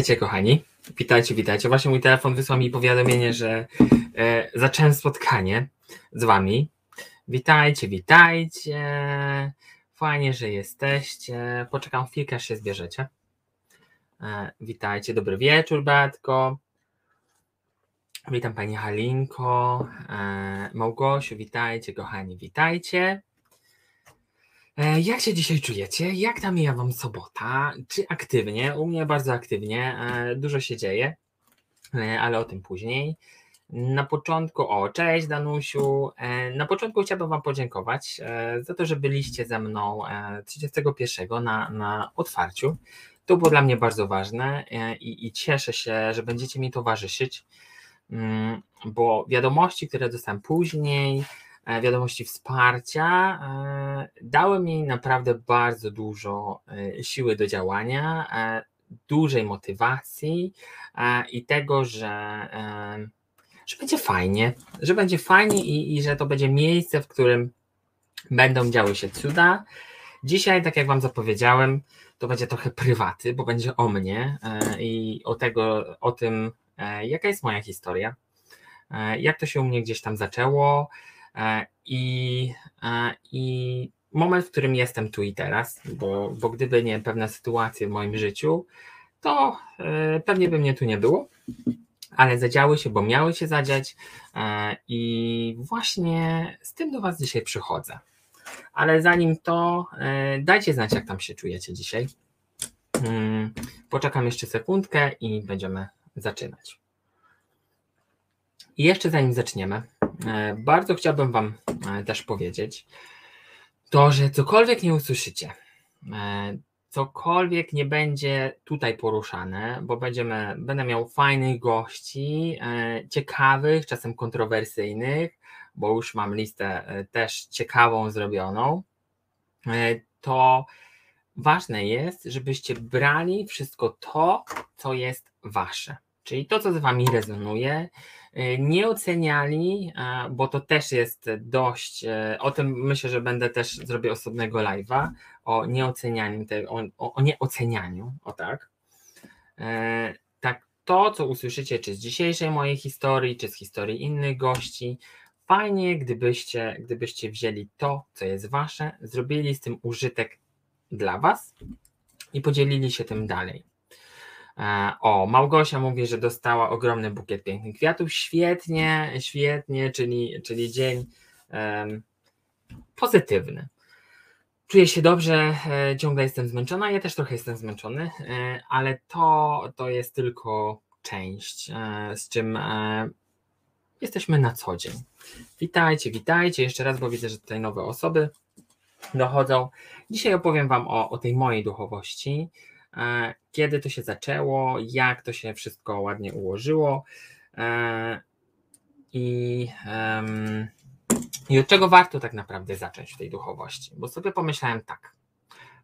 Witajcie, kochani. Witajcie, witajcie. Właśnie mój telefon wysłał mi powiadomienie, że e, zacząłem spotkanie z wami. Witajcie, witajcie. Fajnie, że jesteście. Poczekam chwilkę, aż się zbierzecie. E, witajcie, dobry wieczór, Beatko. Witam Pani Halinko. E, Małgosiu, witajcie, kochani, witajcie. E, Jak się dzisiaj czujecie? Jak tam mija Wam sobota? Czy aktywnie? U mnie bardzo aktywnie. e, Dużo się dzieje, e, ale o tym później. Na początku, o, cześć Danusiu. Na początku chciałbym Wam podziękować za to, że byliście ze mną e, 31 na, na otwarciu. To było dla mnie bardzo ważne i, i cieszę się, że będziecie mi towarzyszyć, mm, bo wiadomości, które dostałem później, wiadomości wsparcia, e, dały mi naprawdę bardzo dużo e, siły do działania, e, dużej motywacji e, i tego, że, e, że będzie fajnie, że będzie fajnie i, i że to będzie miejsce, w którym będą działy się cuda. Dzisiaj, tak jak Wam zapowiedziałem, to będzie trochę prywaty, bo będzie o mnie e, i o tego, o tym, e, jaka jest moja historia, e, jak to się u mnie gdzieś tam zaczęło e, i, e, i moment, w którym jestem tu i teraz, bo, bo gdyby nie pewne sytuacje w moim życiu, to e, pewnie by mnie tu nie było, ale zadziały się, bo miały się zadziać e, i właśnie z tym do Was dzisiaj przychodzę. Ale zanim to, e, dajcie znać, jak tam się czujecie dzisiaj. Mm, Poczekam jeszcze sekundkę i będziemy zaczynać. I jeszcze zanim zaczniemy, e, bardzo chciałbym Wam e, też powiedzieć, to, że cokolwiek nie usłyszycie, e, cokolwiek nie będzie tutaj poruszane, bo będziemy, będę miał fajnych gości, e, ciekawych, czasem kontrowersyjnych, bo już mam listę e, też ciekawą zrobioną, e, to ważne jest, żebyście brali wszystko to, co jest wasze. Czyli to, co z wami rezonuje, e, nie oceniali, bo to też jest dość. e, O tym myślę, że będę też zrobię osobnego live'a o nieocenianiu, o, o nieocenianiu, o tak. E, Tak, to, co usłyszycie, czy z dzisiejszej mojej historii, czy z historii innych gości, fajnie, gdybyście, gdybyście wzięli to, co jest wasze, zrobili z tym użytek dla was i podzielili się tym dalej. E, O, Małgosia mówi, że dostała ogromny bukiet pięknych kwiatów. Świetnie, świetnie, czyli, czyli dzień em, pozytywny. Czuję się dobrze, e, ciągle jestem zmęczona. Ja też trochę jestem zmęczony, e, ale to, to jest tylko część, z czym jesteśmy na co dzień. Witajcie, witajcie jeszcze raz, bo widzę, że tutaj nowe osoby dochodzą. Dzisiaj opowiem Wam o, o tej mojej duchowości, kiedy to się zaczęło, jak to się wszystko ładnie ułożyło e, i, i od czego warto tak naprawdę zacząć w tej duchowości. Bo sobie pomyślałem tak.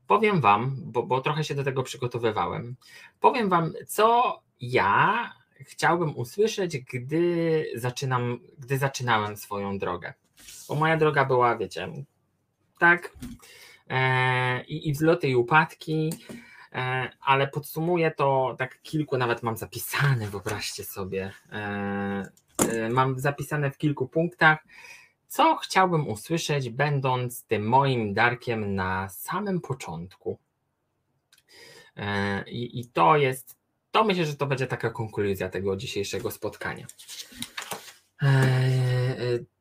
Powiem Wam, bo, bo trochę się do tego przygotowywałem, powiem Wam, co ja chciałbym usłyszeć, gdy zaczynam, gdy zaczynałem swoją drogę. Bo moja droga była, wiecie, tak, e, i, i wzloty, i upadki, e, ale podsumuję to tak kilku, nawet mam zapisane, wyobraźcie sobie, e, e, mam zapisane w kilku punktach, co chciałbym usłyszeć, będąc tym moim Darkiem na samym początku. E, I, I to jest, to myślę, że to będzie taka konkluzja tego dzisiejszego spotkania.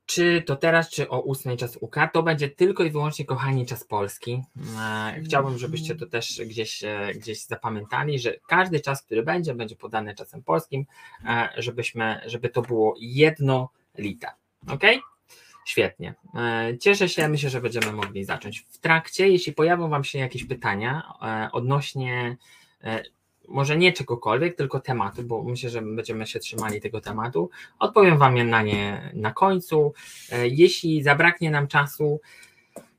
Czy to teraz, czy o 8 czas UK, to będzie tylko i wyłącznie, kochani, czas polski. E, Chciałbym, żebyście to też gdzieś, e, gdzieś zapamiętali, że każdy czas, który będzie, będzie podany czasem polskim, e, żebyśmy, żeby to było jednolite. Ok? Świetnie. Cieszę się, myślę, że będziemy mogli zacząć. W trakcie, jeśli pojawią Wam się jakieś pytania odnośnie może nie czegokolwiek, tylko tematu, bo myślę, że będziemy się trzymali tego tematu. Odpowiem Wam na nie na końcu. E, Jeśli zabraknie nam czasu,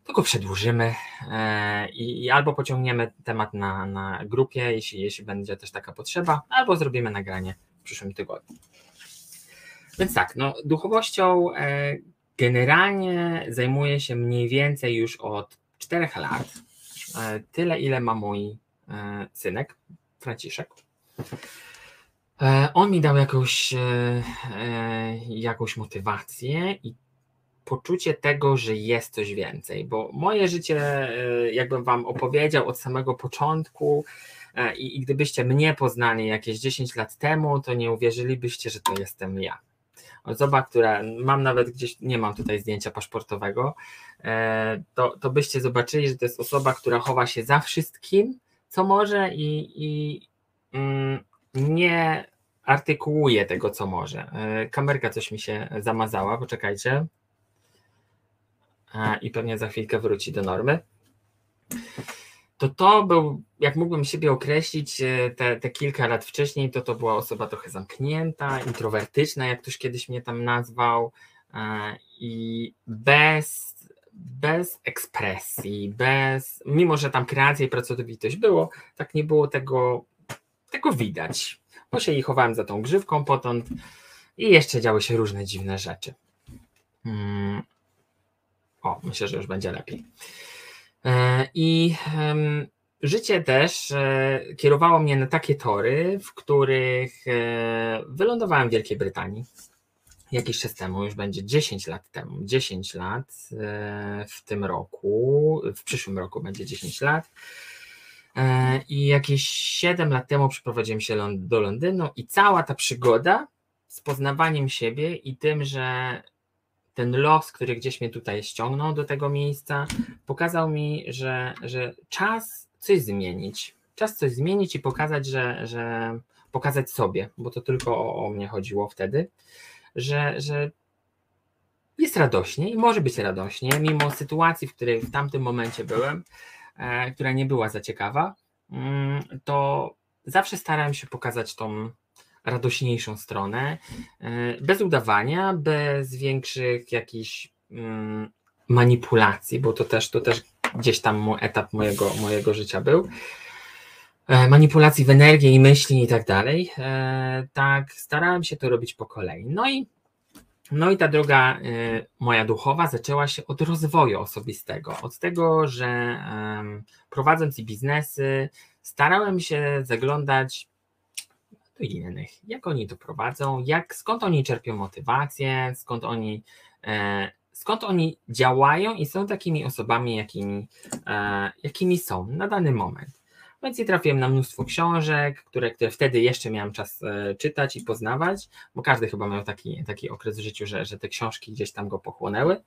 to go przedłużymy e, i, albo pociągniemy temat na, na grupie, jeśli, jeśli będzie też taka potrzeba, albo zrobimy nagranie w przyszłym tygodniu. Więc tak, no, duchowością e, generalnie zajmuję się mniej więcej już od 4 lat. Tyle, ile ma mój synek, Franciszek. E, on mi dał jakąś, e, e, jakąś motywację i poczucie tego, że jest coś więcej, bo moje życie, jakbym Wam opowiedział od samego początku, i, i gdybyście mnie poznali jakieś 10 lat temu, to nie uwierzylibyście, że to jestem ja. Osoba, która mam nawet gdzieś, nie mam tutaj zdjęcia paszportowego, to, to byście zobaczyli, że to jest osoba, która chowa się za wszystkim, co może i, i mm, nie artykułuje tego, co może. E, kamerka coś mi się zamazała, poczekajcie. I pewnie za chwilkę wróci do normy. To to był, jak mógłbym siebie określić e, te, te kilka lat wcześniej, to to była osoba trochę zamknięta, introwertyczna, jak ktoś kiedyś mnie tam nazwał, e, i bez, bez ekspresji, bez, mimo że tam kreacja i pracowitość było, tak nie było tego, tego widać bo się i chowałem za tą grzywką potąd i jeszcze działy się różne dziwne rzeczy. Hmm. O, myślę, że już będzie lepiej. E, I życie też e, kierowało mnie na takie tory, w których e, wylądowałem w Wielkiej Brytanii. Jakiś czas temu, już będzie 10 lat temu, 10 lat w tym roku, w przyszłym roku będzie 10 lat. E, I jakieś 7 lat temu przeprowadziłem się do Londynu i cała ta przygoda z poznawaniem siebie i tym, że ten los, który gdzieś mnie tutaj ściągnął do tego miejsca, pokazał mi, że, że czas coś zmienić. Czas coś zmienić i pokazać, że, że pokazać sobie, bo to tylko o, o mnie chodziło wtedy, że, że jest radośnie i może być radośnie, mimo sytuacji, w której w tamtym momencie byłem, E, która nie była za ciekawa, mm, to zawsze starałem się pokazać tą radośniejszą stronę, e, bez udawania, bez większych jakichś mm, manipulacji, bo to też, to też gdzieś tam etap mojego, mojego życia był. E, manipulacji w energię i myśli i tak dalej. Tak, starałem się to robić po kolei. No i no i ta droga y, moja duchowa zaczęła się od rozwoju osobistego, od tego, że prowadząc i biznesy, starałem się zaglądać do innych, jak oni to prowadzą, jak, skąd oni czerpią motywację, skąd oni, e, skąd oni działają i są takimi osobami, jakimi, e, jakimi są na dany moment. Więc i trafiłem na mnóstwo książek, które, które wtedy jeszcze miałem czas e, czytać i poznawać, bo każdy chyba miał taki, taki okres w życiu, że, że te książki gdzieś tam go pochłonęły.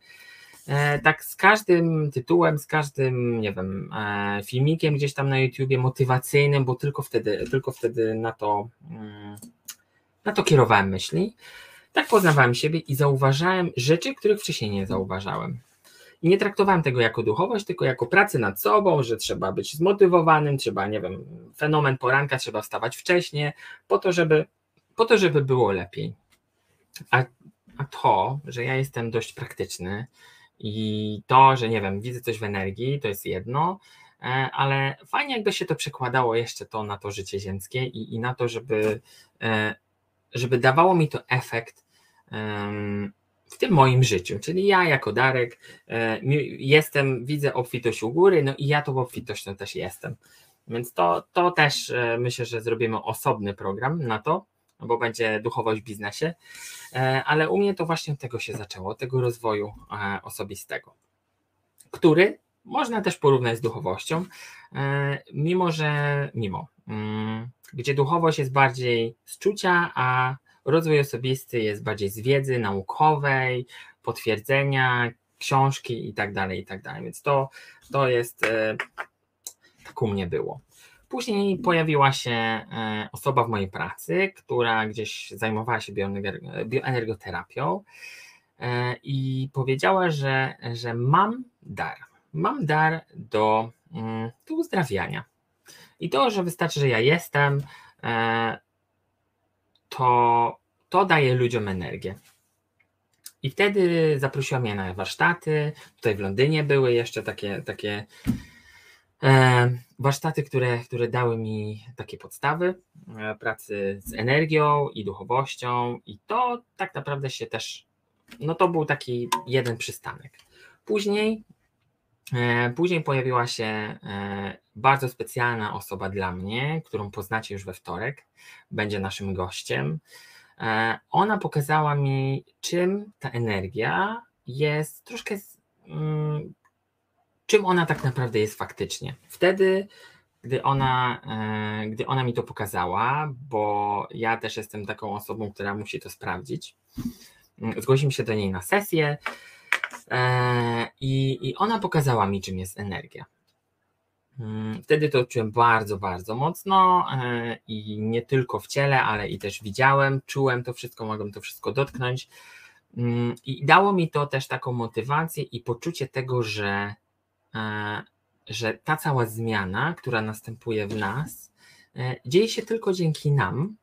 E, tak z każdym tytułem, z każdym, nie wiem, e, filmikiem gdzieś tam na YouTubie motywacyjnym, bo tylko wtedy, tylko wtedy na to, mm, na to kierowałem myśli. Tak poznawałem siebie i zauważałem rzeczy, których wcześniej nie zauważałem. I nie traktowałem tego jako duchowość, tylko jako pracę nad sobą, że trzeba być zmotywowanym, trzeba, nie wiem, fenomen poranka, trzeba wstawać wcześniej, po to, żeby, po to, żeby było lepiej. A, a to, że ja jestem dość praktyczny i to, że nie wiem, widzę coś w energii, to jest jedno, e, ale fajnie jakby się to przekładało jeszcze to na to życie ziemskie i, i na to, żeby, e, żeby dawało mi to efekt w tym moim życiu, czyli ja jako Darek e, jestem, widzę obfitość u góry, no i ja tą obfitością też jestem. Więc to, to też e, myślę, że zrobimy osobny program na to, bo będzie duchowość w biznesie, e, ale u mnie to właśnie tego się zaczęło, tego rozwoju osobistego, który można też porównać z duchowością, mimo że, mimo, mm, gdzie duchowość jest bardziej z czucia, a Rozwój osobisty jest bardziej z wiedzy naukowej, potwierdzenia, książki i tak dalej, i tak dalej. Więc to, to jest, e, tak u mnie było. Później pojawiła się e, osoba w mojej pracy, która gdzieś zajmowała się bioenergoterapią e, i powiedziała, że, że mam dar. Mam dar do, mm, do uzdrawiania. I to, że wystarczy, że ja jestem, to, to daje ludziom energię. I wtedy zaprosiła mnie na warsztaty. Tutaj w Londynie były jeszcze takie, takie e, warsztaty, które, które dały mi takie podstawy e, pracy z energią i duchowością. I to tak naprawdę się też, no to był taki jeden przystanek. Później później pojawiła się e, bardzo specjalna osoba dla mnie, którą poznacie już we wtorek, będzie naszym gościem. E, ona pokazała mi, czym ta energia jest, troszkę, mm, czym ona tak naprawdę jest faktycznie. Wtedy, gdy ona, gdy ona mi to pokazała, bo ja też jestem taką osobą, która musi to sprawdzić, mm, zgłosiłem się do niej na sesję E, I, I ona pokazała mi, czym jest energia. Mm, wtedy to czułem bardzo, bardzo mocno e, i nie tylko w ciele, ale i też widziałem, czułem to wszystko, mogłem to wszystko dotknąć. Mm, I dało mi to też taką motywację i poczucie tego, że, e, że ta cała zmiana, która następuje w nas, dzieje się tylko dzięki nam,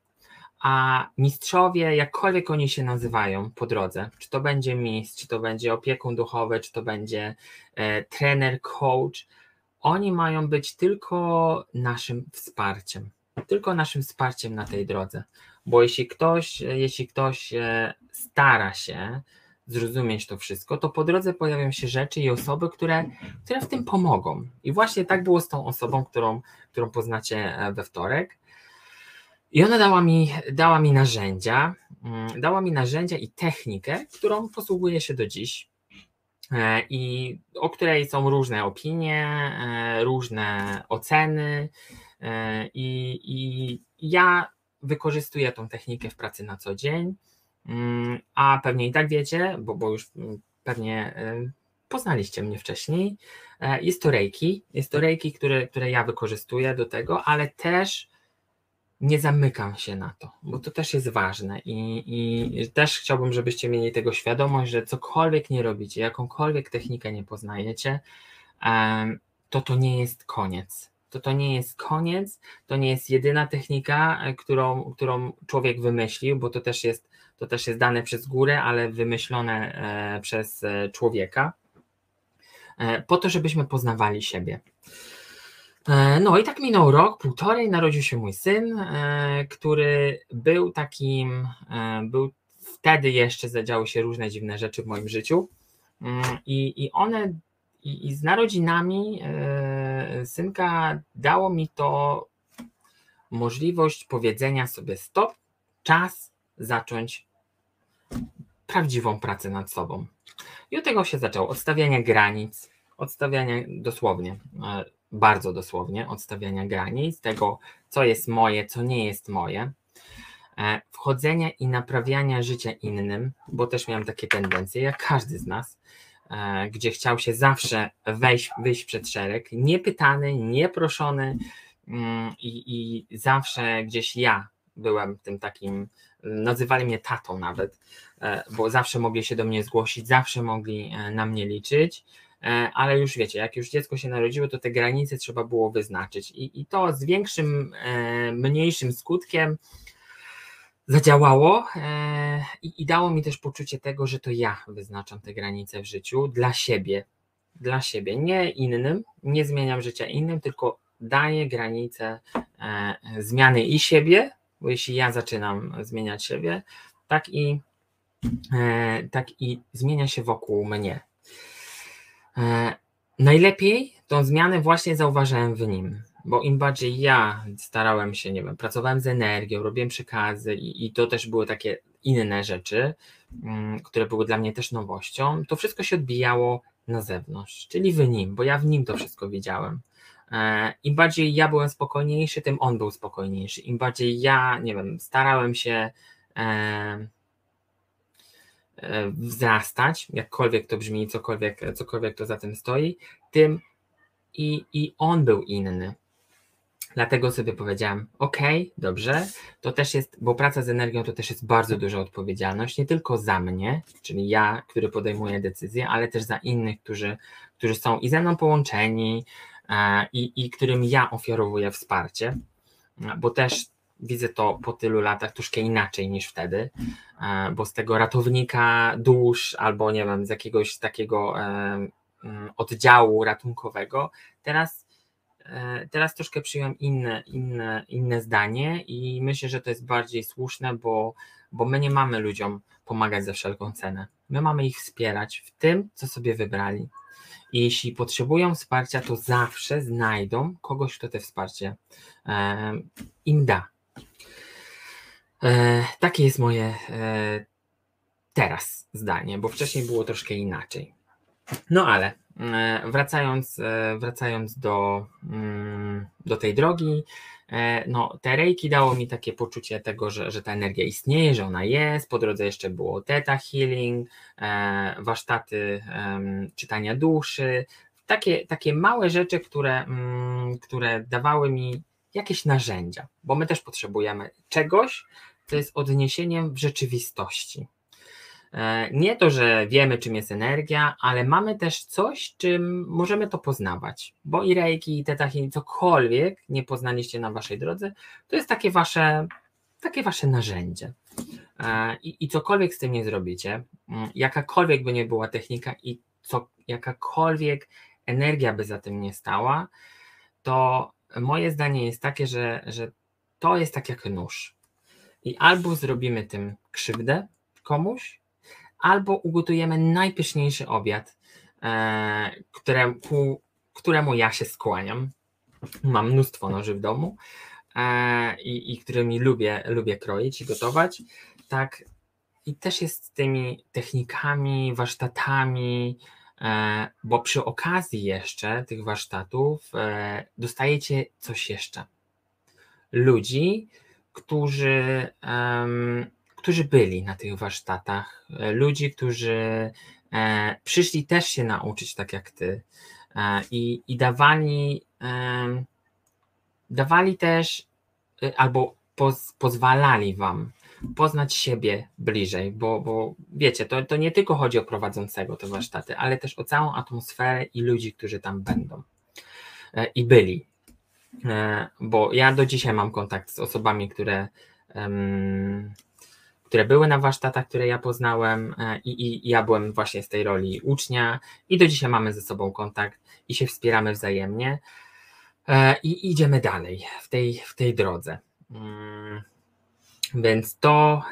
a mistrzowie, jakkolwiek oni się nazywają po drodze, czy to będzie mistrz, czy to będzie opiekun duchowy, czy to będzie e, trener, coach, oni mają być tylko naszym wsparciem, tylko naszym wsparciem na tej drodze. Bo jeśli ktoś, jeśli ktoś e, stara się zrozumieć to wszystko, to po drodze pojawią się rzeczy i osoby, które, które w tym pomogą. I właśnie tak było z tą osobą, którą, którą poznacie e, we wtorek. I ona dała mi, dała mi narzędzia, mm, dała mi narzędzia i technikę, którą posługuję się do dziś e, i o której są różne opinie, e, różne oceny e, i, i ja wykorzystuję tą technikę w pracy na co dzień, mm, a pewnie i tak wiecie, bo, bo już mm, pewnie poznaliście mnie wcześniej, jest to reiki, jest to reiki, które, które ja wykorzystuję do tego, ale też nie zamykam się na to, bo to też jest ważne i, i też chciałbym, żebyście mieli tego świadomość, że cokolwiek nie robicie, jakąkolwiek technikę nie poznajecie, to to nie jest koniec. To to nie jest koniec, to nie jest jedyna technika, e, którą, którą człowiek wymyślił, bo to też jest, to też jest dane przez górę, ale wymyślone e, przez e, człowieka, po to, żebyśmy poznawali siebie. E, no i tak minął rok, półtorej, narodził się mój syn, e, który był takim, e, był wtedy jeszcze zadziały się różne dziwne rzeczy w moim życiu mm, i, i one i, i z narodzinami synka dało mi to możliwość powiedzenia sobie stop, czas zacząć prawdziwą pracę nad sobą. I od tego się zaczęło, odstawiania granic, odstawiania dosłownie bardzo dosłownie, odstawiania granic, tego, co jest moje, co nie jest moje, e, wchodzenia i naprawiania życia innym, bo też miałem takie tendencje, jak każdy z nas, e, gdzie chciał się zawsze wejść, wyjść przed szereg, niepytany, nieproszony mm, i, i zawsze gdzieś ja byłem tym takim, nazywali mnie tatą nawet, e, bo zawsze mogli się do mnie zgłosić, zawsze mogli na mnie liczyć ale już wiecie, jak już dziecko się narodziło, to te granice trzeba było wyznaczyć. I, i to z większym, e, mniejszym skutkiem zadziałało e, i, i dało mi też poczucie tego, że to ja wyznaczam te granice w życiu dla siebie, dla siebie, nie innym, nie zmieniam życia innym, tylko daję granice zmiany i siebie, bo jeśli ja zaczynam zmieniać siebie, tak i, tak i zmienia się wokół mnie. E, najlepiej tą zmianę właśnie zauważałem w nim, bo im bardziej ja starałem się, nie wiem, pracowałem z energią, robiłem przekazy i, i to też były takie inne rzeczy, um, które były dla mnie też nowością, to wszystko się odbijało na zewnątrz, czyli w nim, bo ja w nim to wszystko widziałem. E, Im bardziej ja byłem spokojniejszy, tym on był spokojniejszy. Im bardziej ja, nie wiem, starałem się E, wzrastać, jakkolwiek to brzmi, cokolwiek, cokolwiek to za tym stoi, tym i, i on był inny. Dlatego sobie powiedziałam, ok, dobrze, to też jest, bo praca z energią to też jest bardzo duża odpowiedzialność, nie tylko za mnie, czyli ja, który podejmuję decyzje, ale też za innych, którzy, którzy są i ze mną połączeni e, i, i którym ja ofiarowuję wsparcie, bo też widzę to po tylu latach troszkę inaczej niż wtedy, e, bo z tego ratownika dusz albo nie wiem, z jakiegoś takiego e, mm, oddziału ratunkowego, teraz, e, teraz troszkę przyjąłem inne, inne, inne zdanie i myślę, że to jest bardziej słuszne, bo, bo my nie mamy ludziom pomagać za wszelką cenę. My mamy ich wspierać w tym, co sobie wybrali. I jeśli potrzebują wsparcia, to zawsze znajdą kogoś, kto te wsparcie im da. E, takie jest moje e, teraz zdanie, bo wcześniej było troszkę inaczej. No ale e, wracając, e, wracając do, mm, do tej drogi, e, no, te rejki dało mi takie poczucie tego, że, że ta energia istnieje, że ona jest. Po drodze jeszcze było Theta Healing, warsztaty czytania duszy. Takie, takie małe rzeczy, które, mm, które dawały mi jakieś narzędzia, bo my też potrzebujemy czegoś, co jest odniesieniem w rzeczywistości. E, nie to, że wiemy, czym jest energia, ale mamy też coś, czym możemy to poznawać. Bo i rejki, i tetachini, cokolwiek nie poznaliście na waszej drodze, to jest takie wasze, takie wasze narzędzie. E, I, I cokolwiek z tym nie zrobicie, mm, jakakolwiek by nie była technika i co, jakakolwiek energia by za tym nie stała, to moje zdanie jest takie, że, że to jest tak jak nóż. I albo zrobimy tym krzywdę komuś, albo ugotujemy najpyszniejszy obiad, e, któremu, któremu ja się skłaniam. Mam mnóstwo noży w domu e, i, i którymi lubię, lubię kroić i gotować. Tak, i też jest z tymi technikami, warsztatami, e, bo przy okazji jeszcze tych warsztatów dostajecie coś jeszcze. Ludzi, którzy którzy byli na tych warsztatach, e, ludzi, którzy e, przyszli też się nauczyć tak jak ty e, i, i dawali, dawali też albo poz, pozwalali wam poznać siebie bliżej, bo, bo wiecie, to, to nie tylko chodzi o prowadzącego te warsztaty, ale też o całą atmosferę i ludzi, którzy tam będą i byli. Bo ja do dzisiaj mam kontakt z osobami, które które były na warsztatach, które ja poznałem e, i, i, ja byłem właśnie z tej roli ucznia i do dzisiaj mamy ze sobą kontakt i się wspieramy wzajemnie e, i idziemy dalej w tej, w tej drodze. Mm, więc to,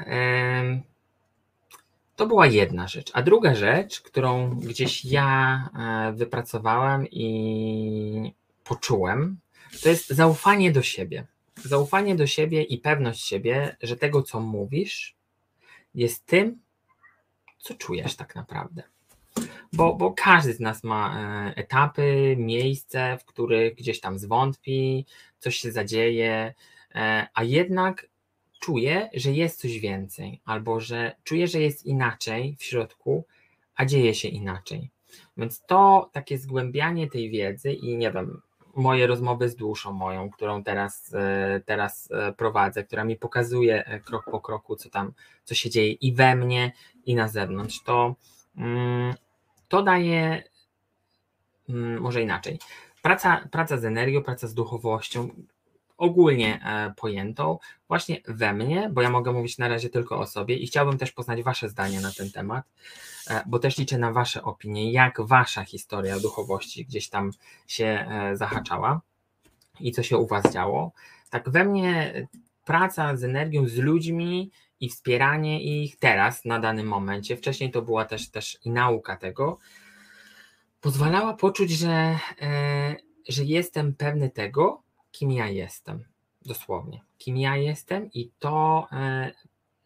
to była jedna rzecz. A druga rzecz, którą gdzieś ja e, wypracowałem i poczułem, to jest zaufanie do siebie. Zaufanie do siebie i pewność siebie, że tego, co mówisz, jest tym, co czujesz tak naprawdę. Bo, bo każdy z nas ma e, etapy, miejsce, w których gdzieś tam zwątpi, coś się zadzieje, e, a jednak czuje, że jest coś więcej, albo że czuje, że jest inaczej w środku, a dzieje się inaczej. Więc to takie zgłębianie tej wiedzy i nie wiem, moje rozmowy z duszą moją, którą teraz, e, teraz e, prowadzę, która mi pokazuje e, krok po kroku, co tam, co się dzieje i we mnie, i na zewnątrz, to, mm, to daje mm, może inaczej. Praca, praca z energią, praca z duchowością, ogólnie pojętą, właśnie we mnie, bo ja mogę mówić na razie tylko o sobie i chciałbym też poznać Wasze zdanie na ten temat. E, bo też liczę na Wasze opinie, jak Wasza historia duchowości gdzieś tam się e, zahaczała i co się u Was działo. Tak we mnie praca z energią, z ludźmi i wspieranie ich teraz, na danym momencie, wcześniej to była też, też i nauka tego, pozwalała poczuć, że, e, że jestem pewny tego, kim ja jestem. Dosłownie. Kim ja jestem i to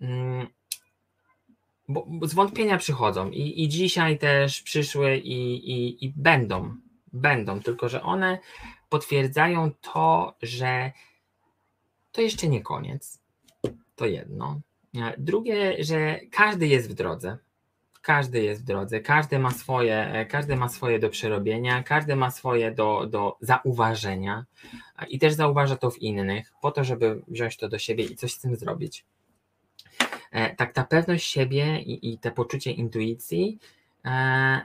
mm, bo, zwątpienia przychodzą i, i dzisiaj też przyszły i, i, i będą, będą, tylko że one potwierdzają to, że to jeszcze nie koniec. To jedno. Drugie, że każdy jest w drodze. Każdy jest w drodze, każdy ma swoje, każdy ma swoje do przerobienia, każdy ma swoje do, do zauważenia i też zauważa to w innych, po to, żeby wziąć to do siebie i coś z tym zrobić. E, tak ta pewność siebie i, i te poczucie intuicji e,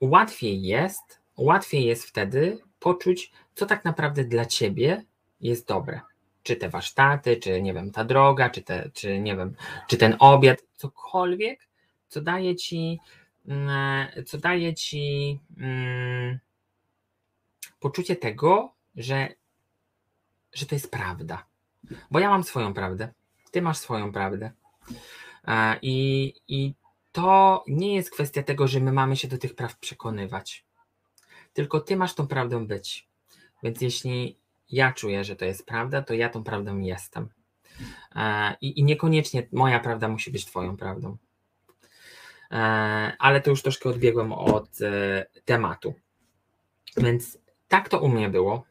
łatwiej jest, łatwiej jest wtedy poczuć, co tak naprawdę dla ciebie jest dobre. Czy te warsztaty, czy nie wiem, ta droga, czy, te, czy nie wiem, czy ten obiad, cokolwiek, co daje ci, mm, co daje ci mm, poczucie tego, że, że to jest prawda. Bo ja mam swoją prawdę ty masz swoją prawdę. I, i to nie jest kwestia tego, że my mamy się do tych praw przekonywać. Tylko ty masz tą prawdą być. Więc jeśli ja czuję, że to jest prawda, to ja tą prawdą jestem. E, I, i niekoniecznie moja prawda musi być Twoją prawdą. E, ale to już troszkę odbiegłem od e, tematu. Więc tak to u mnie było.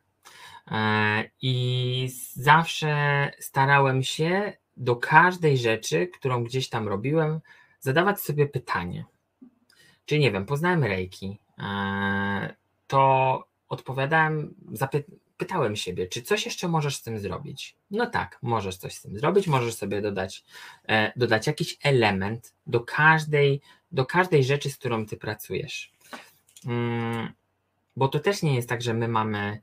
I zawsze starałem się do każdej rzeczy, którą gdzieś tam robiłem, zadawać sobie pytanie. Czyli nie wiem, poznałem Reiki, to odpowiadałem, zapy- pytałem siebie, czy coś jeszcze możesz z tym zrobić? No tak, możesz coś z tym zrobić, możesz sobie dodać, e, dodać jakiś element do każdej, do każdej rzeczy, z którą ty pracujesz. Mm, bo to też nie jest tak, że my mamy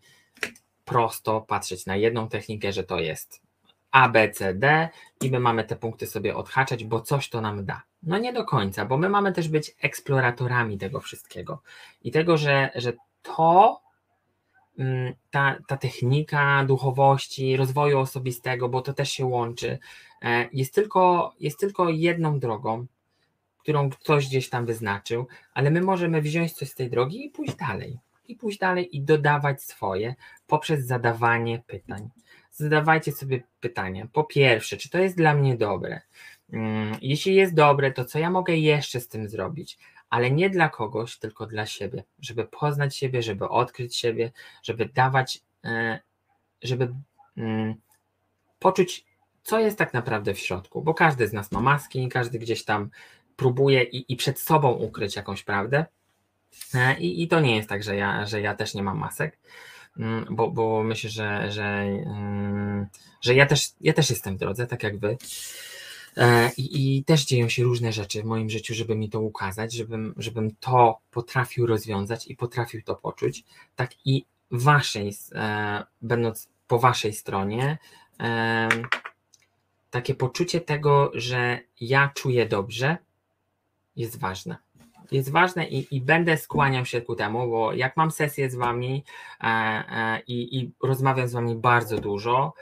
prosto patrzeć na jedną technikę, że to jest A, B, C, D i my mamy te punkty sobie odhaczać, bo coś to nam da. No nie do końca, bo my mamy też być eksploratorami tego wszystkiego i tego, że, że to ta, ta technika duchowości, rozwoju osobistego, bo to też się łączy, e, jest tylko, jest tylko jedną drogą, którą ktoś gdzieś tam wyznaczył, ale my możemy wziąć coś z tej drogi i pójść dalej. I pójść dalej i dodawać swoje poprzez zadawanie pytań. Zadawajcie sobie pytania. Po pierwsze, czy to jest dla mnie dobre? Mm, jeśli jest dobre, to co ja mogę jeszcze z tym zrobić? Ale nie dla kogoś, tylko dla siebie, żeby poznać siebie, żeby odkryć siebie, żeby dawać, e, żeby mm, poczuć, co jest tak naprawdę w środku, bo każdy z nas ma maski, każdy gdzieś tam próbuje i, i przed sobą ukryć jakąś prawdę. E, I, I to nie jest tak, że ja, że ja też nie mam masek, mm, bo, bo myślę, że, że, mm, że ja, też, ja też jestem w drodze, tak jak wy. E, I, I, też dzieją się różne rzeczy w moim życiu, żeby mi to ukazać, żebym, żebym to potrafił rozwiązać i potrafił to poczuć. Tak i waszej, e, będąc po waszej stronie, e, takie poczucie tego, że ja czuję dobrze, jest ważne. Jest ważne i, i będę skłaniał się ku temu, bo jak mam sesję z wami e, i rozmawiam z wami bardzo dużo,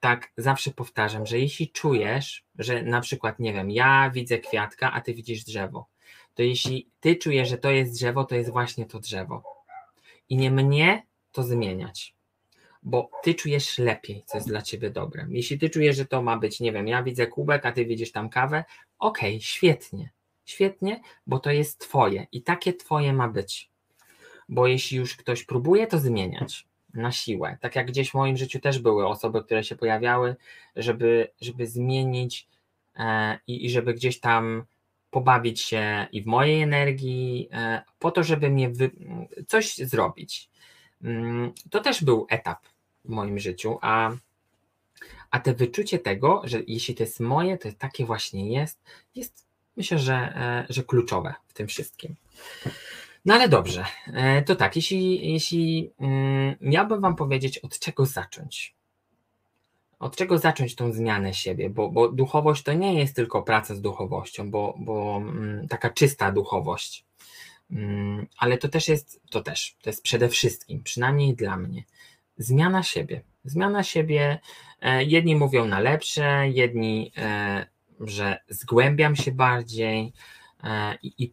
tak zawsze powtarzam, że jeśli czujesz, że na przykład, nie wiem, ja widzę kwiatka, a ty widzisz drzewo, to jeśli ty czujesz, że to jest drzewo, to jest właśnie to drzewo. I nie mnie to zmieniać, bo ty czujesz lepiej, co jest dla ciebie dobre. Jeśli ty czujesz, że to ma być, nie wiem, ja widzę kubek, a ty widzisz tam kawę, okej, okay, świetnie, świetnie, bo to jest twoje i takie twoje ma być. Bo jeśli już ktoś próbuje to zmieniać, na siłę. Tak jak gdzieś w moim życiu też były osoby, które się pojawiały, żeby, żeby zmienić e, i, i żeby gdzieś tam pobawić się i w mojej energii, e, po to, żeby mnie wy... coś zrobić. Mm, to też był etap w moim życiu, a, a te wyczucie tego, że jeśli to jest moje, to takie właśnie jest, jest myślę, że, e, że kluczowe w tym wszystkim. No ale dobrze, e, to tak, jeśli, jeśli mm, miałbym Wam powiedzieć, od czego zacząć. Od czego zacząć tą zmianę siebie, bo, bo duchowość to nie jest tylko praca z duchowością, bo, bo mm, taka czysta duchowość, mm, ale to też jest, to też, to jest przede wszystkim, przynajmniej dla mnie, zmiana siebie. Zmiana siebie, e, jedni mówią na lepsze, jedni, e, że zgłębiam się bardziej i, i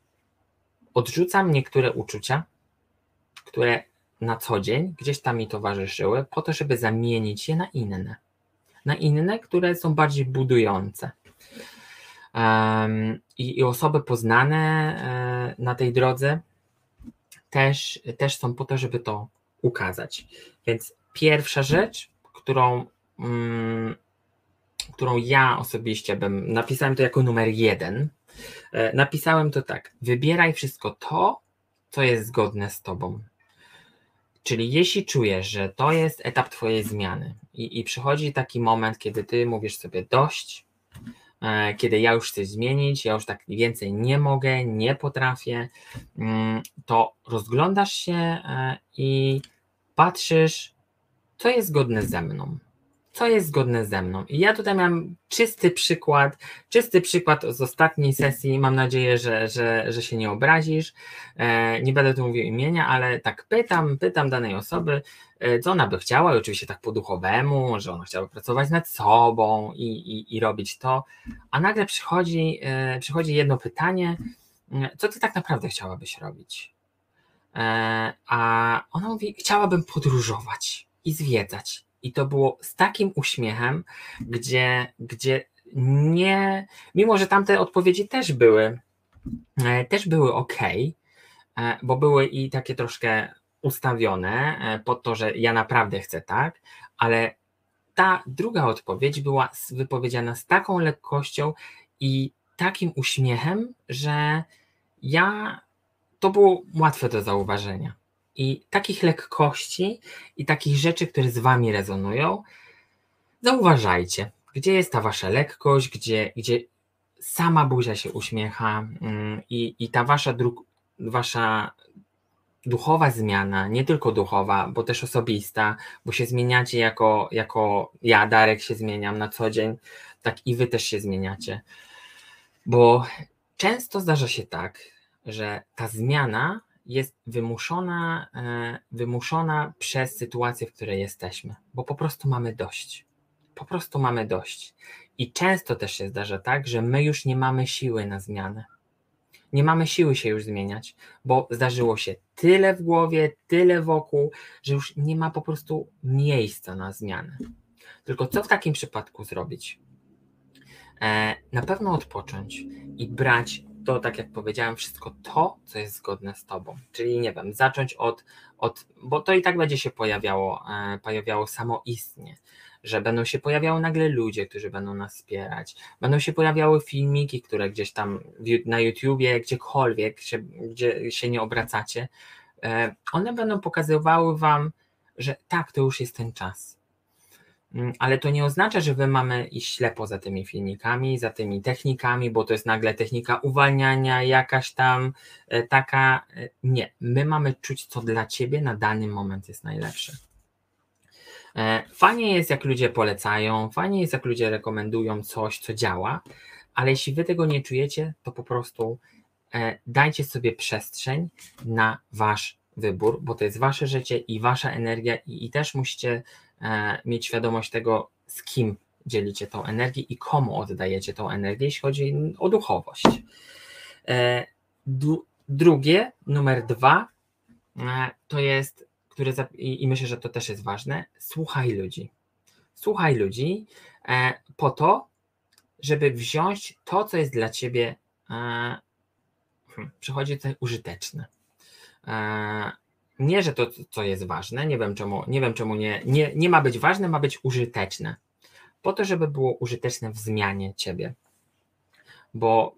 odrzucam niektóre uczucia, które na co dzień gdzieś tam mi towarzyszyły, po to, żeby zamienić je na inne. Na inne, które są bardziej budujące. Um, i, i, osoby poznane e, na tej drodze też, też są po to, żeby to ukazać. Więc pierwsza rzecz, którą, mm, którą ja osobiście bym napisałem to jako numer jeden, napisałem to tak: wybieraj wszystko to, co jest zgodne z tobą. Czyli jeśli czujesz, że to jest etap Twojej zmiany i, i przychodzi taki moment, kiedy Ty mówisz sobie dość, e, kiedy ja już chcę zmienić, ja już tak więcej nie mogę, nie potrafię, mm, to rozglądasz się e, i patrzysz, co jest zgodne ze mną, co jest zgodne ze mną. I ja tutaj mam czysty przykład, czysty przykład z ostatniej sesji. Mam nadzieję, że, że, że się nie obrazisz. E, nie będę tu mówił imienia, ale tak pytam, pytam danej osoby, e, co ona by chciała, i oczywiście tak po duchowemu, że ona chciałaby pracować nad sobą i, i, i robić to. A nagle przychodzi, e, przychodzi jedno pytanie, co ty tak naprawdę chciałabyś robić? A ona mówi, chciałabym podróżować i zwiedzać i to było z takim uśmiechem, gdzie, gdzie nie, mimo że tamte odpowiedzi też były, e, też były ok, e, bo były i takie troszkę ustawione e, pod to, że ja naprawdę chcę tak, ale ta druga odpowiedź była wypowiedziana z taką lekkością i takim uśmiechem, że ja to było łatwe do zauważenia. I takich lekkości i takich rzeczy, które z wami rezonują, zauważajcie, gdzie jest ta wasza lekkość, gdzie, gdzie sama buzia się uśmiecha mm, i, i ta wasza, dru, wasza duchowa zmiana, nie tylko duchowa, bo też osobista, bo się zmieniacie jako, jako ja, Darek, się zmieniam na co dzień, tak i wy też się zmieniacie. Bo często zdarza się tak, że ta zmiana jest wymuszona, e, wymuszona przez sytuację, w której jesteśmy, bo po prostu mamy dość. Po prostu mamy dość. I często też się zdarza tak, że my już nie mamy siły na zmianę. Nie mamy siły się już zmieniać, bo zdarzyło się tyle w głowie, tyle wokół, że już nie ma po prostu miejsca na zmianę. Tylko co w takim przypadku zrobić? E, na pewno odpocząć i brać to, tak jak powiedziałem, wszystko to, co jest zgodne z Tobą. Czyli nie wiem, zacząć od, od bo to i tak będzie się pojawiało, e, pojawiało samoistnie, że będą się pojawiały nagle ludzie, którzy będą nas wspierać, będą się pojawiały filmiki, które gdzieś tam na YouTubie, gdziekolwiek, się, gdzie się nie obracacie, e, one będą pokazywały Wam, że tak, to już jest ten czas ale to nie oznacza, że wy mamy iść ślepo za tymi filmikami, za tymi technikami, bo to jest nagle technika uwalniania, jakaś tam e, taka. E, nie, my mamy czuć, co dla ciebie na dany moment jest najlepsze. E, fajnie jest, jak ludzie polecają, fajnie jest, jak ludzie rekomendują coś, co działa, ale jeśli wy tego nie czujecie, to po prostu dajcie sobie przestrzeń na wasz wybór, bo to jest wasze życie i wasza energia, i, i też musicie mieć świadomość tego, z kim dzielicie tą energię i komu oddajecie tą energię, jeśli chodzi o duchowość. E, drugie, numer dwa, e, to jest, które, i myślę, że to też jest ważne, słuchaj ludzi. Słuchaj ludzi po to, żeby wziąć to, co jest dla ciebie, hmm, przychodzi tutaj użyteczne nie, że to, co jest ważne, nie wiem czemu, nie, wiem czemu nie, nie, nie ma być ważne, ma być użyteczne. Po to, żeby było użyteczne w zmianie ciebie. Bo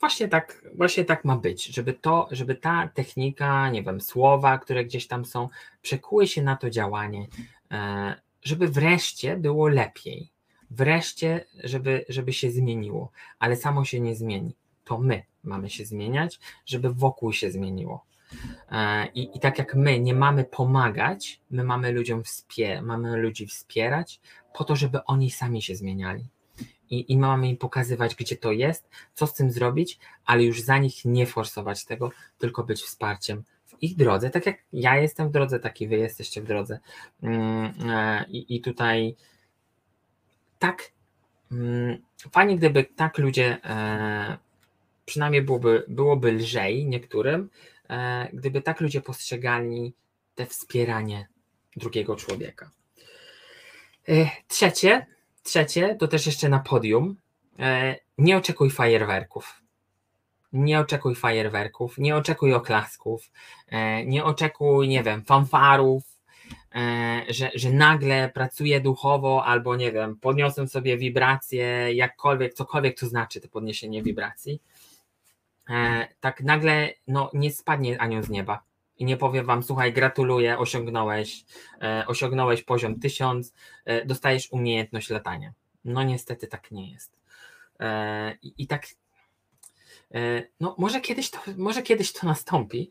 właśnie tak, właśnie tak ma być, żeby to, żeby ta technika, nie wiem, słowa, które gdzieś tam są, przekuły się na to działanie, e, żeby wreszcie było lepiej. Wreszcie, żeby, żeby się zmieniło, ale samo się nie zmieni. To my mamy się zmieniać, żeby wokół się zmieniło. E, I, I tak jak my nie mamy pomagać, my mamy ludziom wspierać, mamy ludzi wspierać po to, żeby oni sami się zmieniali. I, I mamy im pokazywać, gdzie to jest, co z tym zrobić, ale już za nich nie forsować tego, tylko być wsparciem w ich drodze. Tak jak ja jestem w drodze, tak i wy jesteście w drodze. Mm, e, I, i tutaj tak mm, fajnie, gdyby tak ludzie, e, przynajmniej byłoby, byłoby lżej niektórym, gdyby tak ludzie postrzegali te wspieranie drugiego człowieka. E, trzecie, trzecie, to też jeszcze na podium. E, nie oczekuj fajerwerków. Nie oczekuj fajerwerków, nie oczekuj oklasków, nie oczekuj, nie wiem, fanfarów, że, że nagle pracuję duchowo albo nie wiem, podniosę sobie wibracje, jakkolwiek, cokolwiek to znaczy to podniesienie wibracji e, tak nagle no, nie spadnie anioł z nieba i nie powie wam, słuchaj, gratuluję, osiągnąłeś, e, osiągnąłeś poziom 1000, e, dostajesz umiejętność latania. No niestety tak nie jest. E, i, I tak no może kiedyś to, może kiedyś to nastąpi,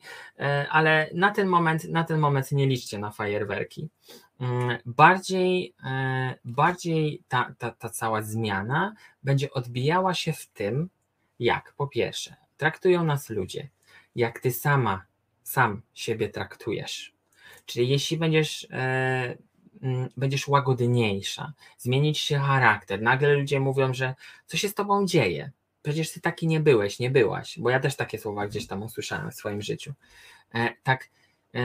ale na ten moment, na ten moment nie liczcie na fajerwerki. Mm, bardziej, bardziej ta, ta, ta cała zmiana będzie odbijała się w tym, jak po pierwsze traktują nas ludzie, jak ty sama, sam siebie traktujesz. Czyli jeśli będziesz, e, mm, będziesz łagodniejsza, zmienić się charakter, nagle ludzie mówią, że co się z tobą dzieje? Przecież ty taki nie byłeś, nie byłaś, bo ja też takie słowa gdzieś tam usłyszałem w swoim życiu. E, tak, e,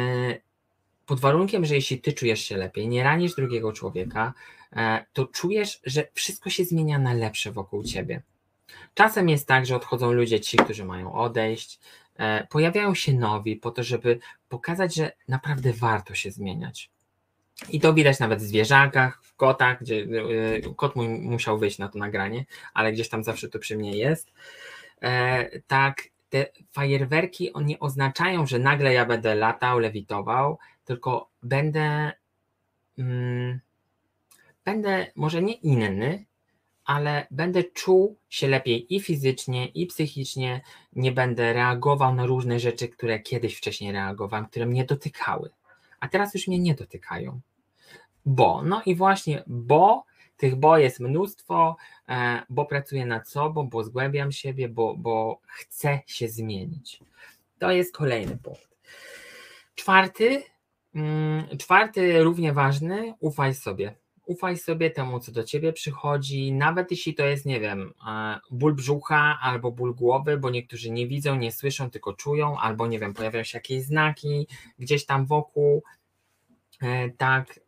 pod warunkiem, że jeśli ty czujesz się lepiej, nie ranisz drugiego człowieka, e, to czujesz, że wszystko się zmienia na lepsze wokół ciebie. Czasem jest tak, że odchodzą ludzie ci, którzy mają odejść, e, pojawiają się nowi po to, żeby pokazać, że naprawdę warto się zmieniać. I to widać nawet w zwierzakach, w kotach, gdzie e, kot mój musiał wyjść na to nagranie, ale gdzieś tam zawsze to przy mnie jest. E, tak, te fajerwerki nie oznaczają, że nagle ja będę latał, lewitował, tylko będę, mm, będę może nie inny, ale będę czuł się lepiej i fizycznie, i psychicznie, nie będę reagował na różne rzeczy, które kiedyś wcześniej reagowałem, które mnie dotykały, a teraz już mnie nie dotykają. Bo, no i właśnie, bo tych bo jest mnóstwo, e, bo pracuję nad sobą, bo zgłębiam siebie, bo, bo chcę się zmienić. To jest kolejny punkt. Czwarty, mm, czwarty równie ważny, ufaj sobie ufaj sobie temu, co do ciebie przychodzi, nawet jeśli to jest, nie wiem, e, ból brzucha albo ból głowy, bo niektórzy nie widzą, nie słyszą, tylko czują, albo nie wiem, pojawiają się jakieś znaki gdzieś tam wokół. E, tak,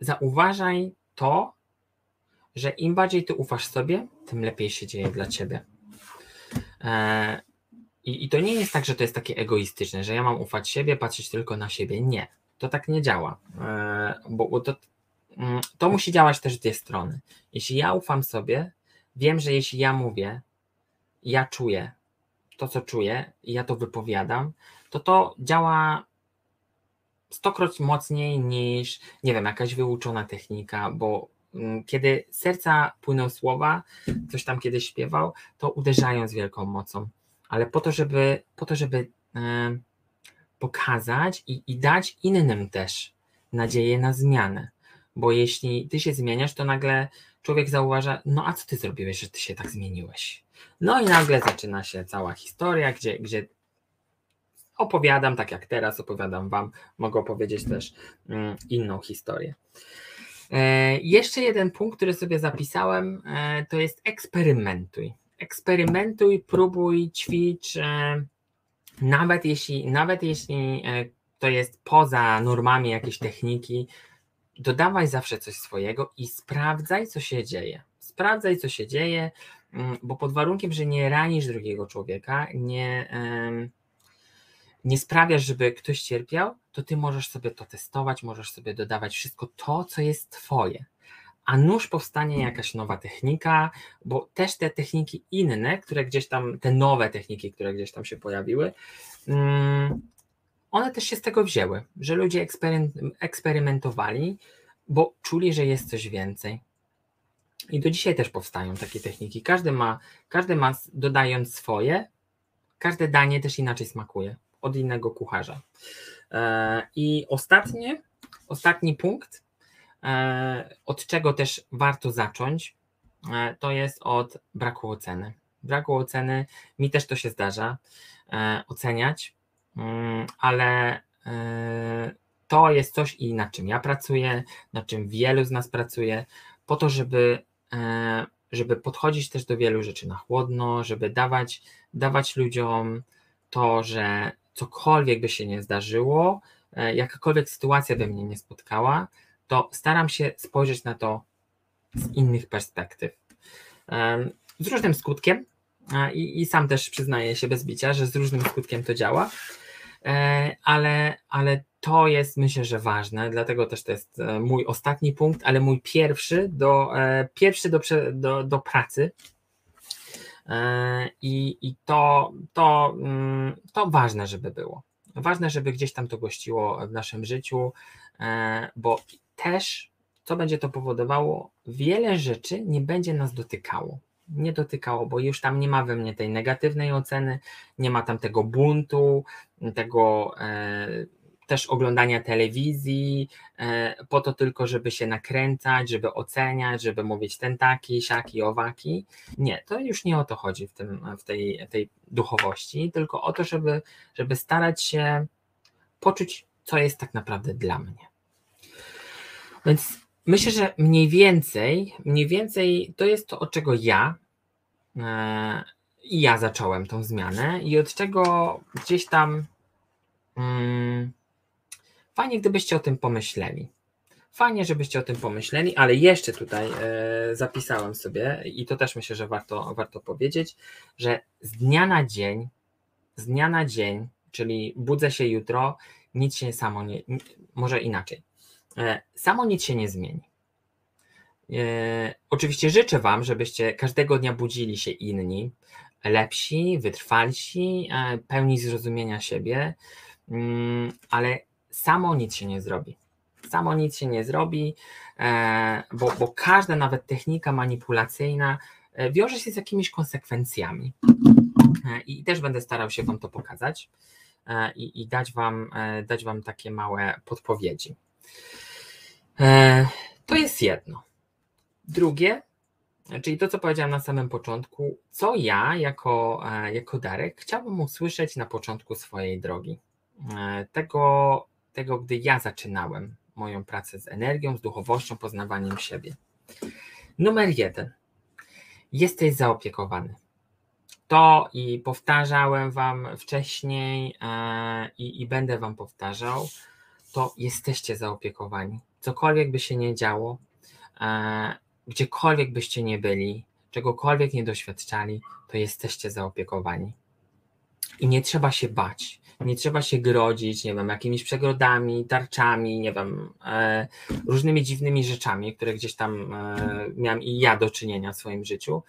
zauważaj to, że im bardziej ty ufasz sobie, tym lepiej się dzieje dla ciebie. E, I, I to nie jest tak, że to jest takie egoistyczne, że ja mam ufać siebie, patrzeć tylko na siebie. Nie, to tak nie działa, bo, to to musi działać też w dwie strony. Jeśli ja ufam sobie, wiem, że jeśli ja mówię, ja czuję to, co czuję i ja to wypowiadam, to to działa stokroć mocniej niż, nie wiem, jakaś wyuczona technika, bo mm, kiedy serca płyną słowa, ktoś tam kiedyś śpiewał, to uderzają z wielką mocą, ale po to, żeby, po to, żeby e, pokazać i, i dać innym też nadzieję na zmianę bo jeśli ty się zmieniasz, to nagle człowiek zauważa, no a co ty zrobiłeś, że ty się tak zmieniłeś? No i nagle zaczyna się cała historia, gdzie, gdzie opowiadam, tak jak teraz opowiadam wam, mogę opowiedzieć też mm, inną historię. E, jeszcze jeden punkt, który sobie zapisałem, e, to jest eksperymentuj. Eksperymentuj, próbuj, ćwicz, e, nawet jeśli, nawet jeśli to jest poza normami jakieś techniki, dodawaj zawsze coś swojego i sprawdzaj, co się dzieje. Sprawdzaj, co się dzieje, mm, bo pod warunkiem, że nie ranisz drugiego człowieka, nie, nie sprawiasz, żeby ktoś cierpiał, to ty możesz sobie to testować, możesz sobie dodawać wszystko to, co jest twoje. A nuż powstanie jakaś nowa technika, bo też te techniki inne, które gdzieś tam, te nowe techniki, które gdzieś tam się pojawiły, mm, one też się z tego wzięły, że ludzie eksperymentowali, bo czuli, że jest coś więcej. I do dzisiaj też powstają takie techniki. Każdy ma, każdy ma dodając swoje, każde danie też inaczej smakuje od innego kucharza. E, I ostatnie, ostatni punkt, e, od czego też warto zacząć, e, to jest od braku oceny. Braku oceny, mi też to się zdarza, oceniać, ale e, to jest coś i nad czym ja pracuję, nad czym wielu z nas pracuje, po to, żeby, e, żeby podchodzić też do wielu rzeczy na chłodno, żeby dawać, dawać ludziom to, że cokolwiek by się nie zdarzyło, e, jakakolwiek sytuacja by mnie nie spotkała, to staram się spojrzeć na to z innych perspektyw. Z różnym skutkiem, i, i sam też przyznaję się bez bicia, że z różnym skutkiem to działa, ale, ale to jest myślę, że ważne, dlatego też to jest e, mój ostatni punkt, ale mój pierwszy do, e, pierwszy do, do, do pracy. I, i to, to, mm, to ważne, żeby było. Ważne, żeby gdzieś tam to gościło w naszym życiu, bo też co będzie to powodowało? Wiele rzeczy nie będzie nas dotykało. Nie dotykało, bo już tam nie ma we mnie tej negatywnej oceny, nie ma tam tego buntu, tego e, też oglądania telewizji, e, po to tylko, żeby się nakręcać, żeby oceniać, żeby mówić ten taki, siaki, owaki. Nie, to już nie o to chodzi w, tym, w tej, tej duchowości, tylko o to, żeby, żeby starać się poczuć, co jest tak naprawdę dla mnie. Więc myślę, że mniej więcej, mniej więcej to jest to, od czego ja e, i ja zacząłem tą zmianę i od czego gdzieś tam mm, fajnie, gdybyście o tym pomyśleli. Fajnie, żebyście o tym pomyśleli, ale jeszcze tutaj e, zapisałem sobie i to też myślę, że warto, warto powiedzieć, że z dnia na dzień, z dnia na dzień, czyli budzę się jutro, nic się samo nie, może inaczej. E, samo nic się nie zmieni. E, oczywiście życzę Wam, żebyście każdego dnia budzili się inni, lepsi, wytrwalsi, e, pełni zrozumienia siebie, mm, ale samo nic się nie zrobi. Samo nic się nie zrobi, bo, bo każda nawet technika manipulacyjna wiąże się z jakimiś konsekwencjami. I też będę starał się Wam to pokazać i, i dać, wam, dać Wam takie małe podpowiedzi. To jest jedno. Drugie, czyli to, co powiedziałem na samym początku, co ja jako, e, jako Darek chciałbym usłyszeć na początku swojej drogi. E, tego, tego, gdy ja zaczynałem moją pracę z energią, z duchowością, poznawaniem siebie. Numer jeden. Jesteś zaopiekowany. To i powtarzałem Wam wcześniej e, i będę Wam powtarzał, to jesteście zaopiekowani. Cokolwiek by się nie działo, gdziekolwiek byście nie byli, czegokolwiek nie doświadczali, to jesteście zaopiekowani. I nie trzeba się bać, nie trzeba się grodzić, nie wiem, jakimiś przegrodami, tarczami, nie wiem, e, różnymi dziwnymi rzeczami, które gdzieś tam e, miałem i ja do czynienia w swoim życiu.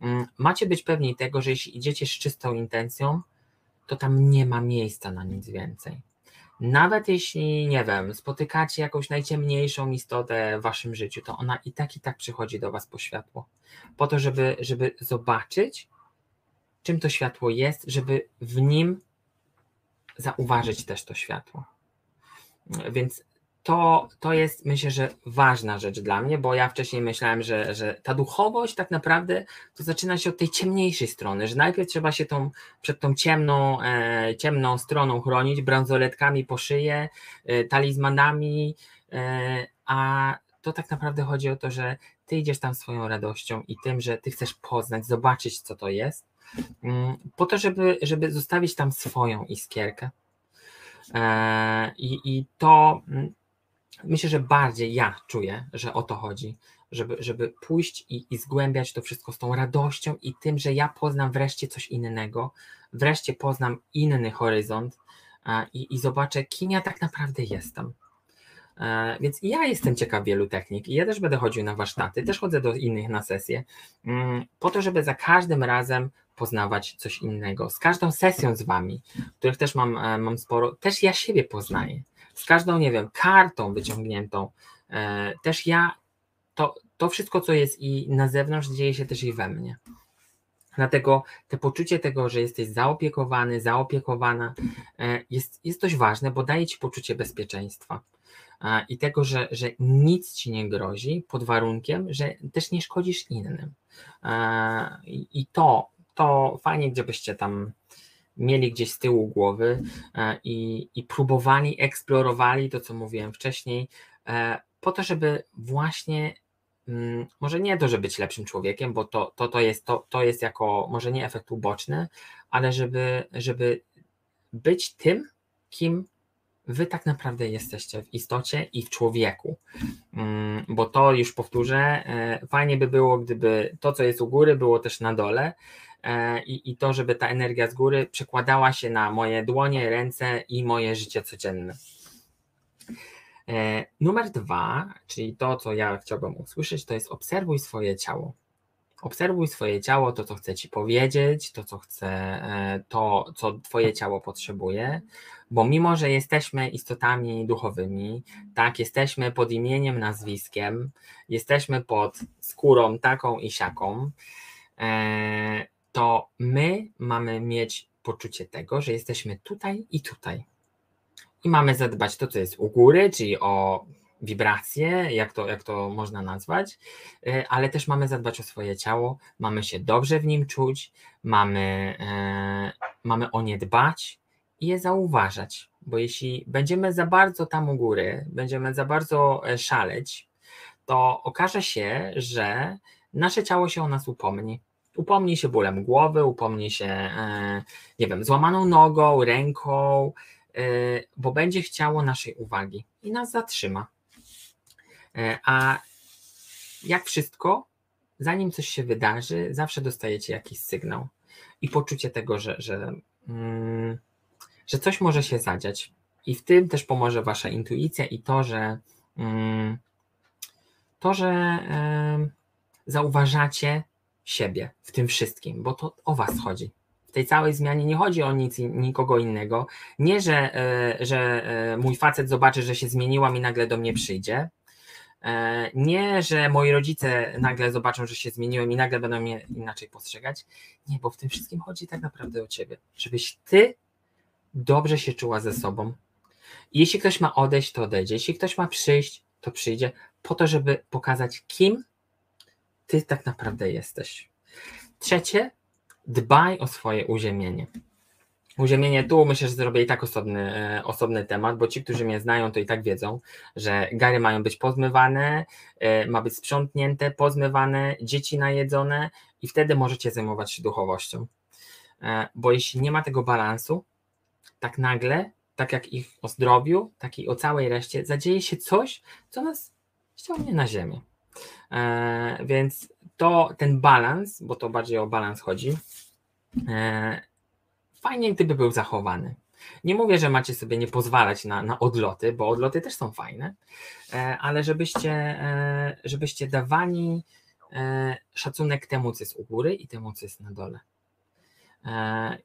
Mm, macie być pewni tego, że jeśli idziecie z czystą intencją, to tam nie ma miejsca na nic więcej. Nawet jeśli, nie wiem, spotykacie jakąś najciemniejszą istotę w waszym życiu, to ona i tak i tak przychodzi do was po światło. Po to, żeby, żeby zobaczyć, czym to światło jest, żeby w nim zauważyć też to światło. Więc to, to jest myślę, że ważna rzecz dla mnie, bo ja wcześniej myślałem, że, że ta duchowość tak naprawdę to zaczyna się od tej ciemniejszej strony, że najpierw trzeba się tą, przed tą ciemną, e, ciemną stroną chronić, bransoletkami po szyję, e, talizmanami, e, a to tak naprawdę chodzi o to, że ty idziesz tam swoją radością i tym, że ty chcesz poznać, zobaczyć co to jest, mm, po to, żeby, żeby zostawić tam swoją iskierkę. E, I, I to mm, myślę, że bardziej ja czuję, że o to chodzi, żeby, żeby pójść i, i zgłębiać to wszystko z tą radością i tym, że ja poznam wreszcie coś innego, wreszcie poznam inny horyzont i, i zobaczę, kim ja tak naprawdę jestem. E, więc ja jestem ciekaw wielu technik i ja też będę chodził na warsztaty, też chodzę do innych na sesje, mm, po to, żeby za każdym razem poznawać coś innego. Z każdą sesją z wami, których też mam, e, mam sporo, też ja siebie poznaję z każdą, nie wiem, kartą wyciągniętą, e, też ja, to, to wszystko, co jest i na zewnątrz, dzieje się też i we mnie. Dlatego te poczucie tego, że jesteś zaopiekowany, zaopiekowana, e, jest, jest dość ważne, bo daje ci poczucie bezpieczeństwa e, i tego, że, że nic ci nie grozi, pod warunkiem, że też nie szkodzisz innym. I to, to fajnie, gdybyście tam mieli gdzieś z tyłu głowy e, i, i próbowali, eksplorowali to, co mówiłem wcześniej, e, po to, żeby właśnie mm, może nie to, żeby być lepszym człowiekiem, bo to, to, to, jest, to, to jest jako może nie efekt uboczny, ale żeby, żeby być tym, kim wy tak naprawdę jesteście w istocie i w człowieku. Mm, bo to już powtórzę, e, fajnie by było, gdyby to, co jest u góry, było też na dole, i, i to, żeby ta energia z góry przekładała się na moje dłonie, ręce i moje życie codzienne. E, numer dwa, czyli to, co ja chciałbym usłyszeć, to jest obserwuj swoje ciało. Obserwuj swoje ciało, to, co chce ci powiedzieć, to, co chce, e, to, co twoje ciało potrzebuje, bo mimo, że jesteśmy istotami duchowymi, tak, jesteśmy pod imieniem, nazwiskiem, jesteśmy pod skórą taką i siaką, to my mamy mieć poczucie tego, że jesteśmy tutaj i tutaj. I mamy zadbać to, co jest u góry, czyli o wibracje, jak to, jak to można nazwać, e, ale też mamy zadbać o swoje ciało, mamy się dobrze w nim czuć, mamy, e, mamy o nie dbać i je zauważać, bo jeśli będziemy za bardzo tam u góry, będziemy za bardzo e, szaleć, to okaże się, że nasze ciało się o nas upomni. Upomni się bólem głowy, upomni się, nie wiem, złamaną nogą, ręką, bo będzie chciało naszej uwagi i nas zatrzyma. E, a jak wszystko, zanim coś się wydarzy, zawsze dostajecie jakiś sygnał i poczucie tego, że, że, mm, że coś może się zadziać. I w tym też pomoże Wasza intuicja i to, że mm, to, że zauważacie siebie w tym wszystkim, bo to o Was chodzi. W tej całej zmianie nie chodzi o nic nikogo innego. Nie, że, e, że e, mój facet zobaczy, że się zmieniłam i nagle do mnie przyjdzie, E, nie, że moi rodzice nagle zobaczą, że się zmieniłem i nagle będą mnie inaczej postrzegać. Nie, bo w tym wszystkim chodzi tak naprawdę o ciebie. Żebyś ty dobrze się czuła ze sobą. Jeśli ktoś ma odejść, to odejdzie. Jeśli ktoś ma przyjść, to przyjdzie, po to, żeby pokazać, kim ty tak naprawdę jesteś. Trzecie, dbaj o swoje uziemienie. Uziemienie tu myślę, że zrobię i tak osobny, e, osobny temat, bo ci, którzy mnie znają, to i tak wiedzą, że gary mają być pozmywane, e, ma być sprzątnięte, pozmywane, dzieci najedzone i wtedy możecie zajmować się duchowością. E, bo jeśli nie ma tego balansu, tak nagle, tak jak ich o zdrowiu, tak i o całej reszcie, zadzieje się coś, co nas ściągnie na ziemię. Więc to ten balans, bo to bardziej o balans chodzi, fajnie gdyby był zachowany. Nie mówię, że macie sobie nie pozwalać na, na odloty, bo odloty też są fajne, e, ale żebyście, e, żebyście dawali e, szacunek temu, co jest u góry i temu, co jest na dole.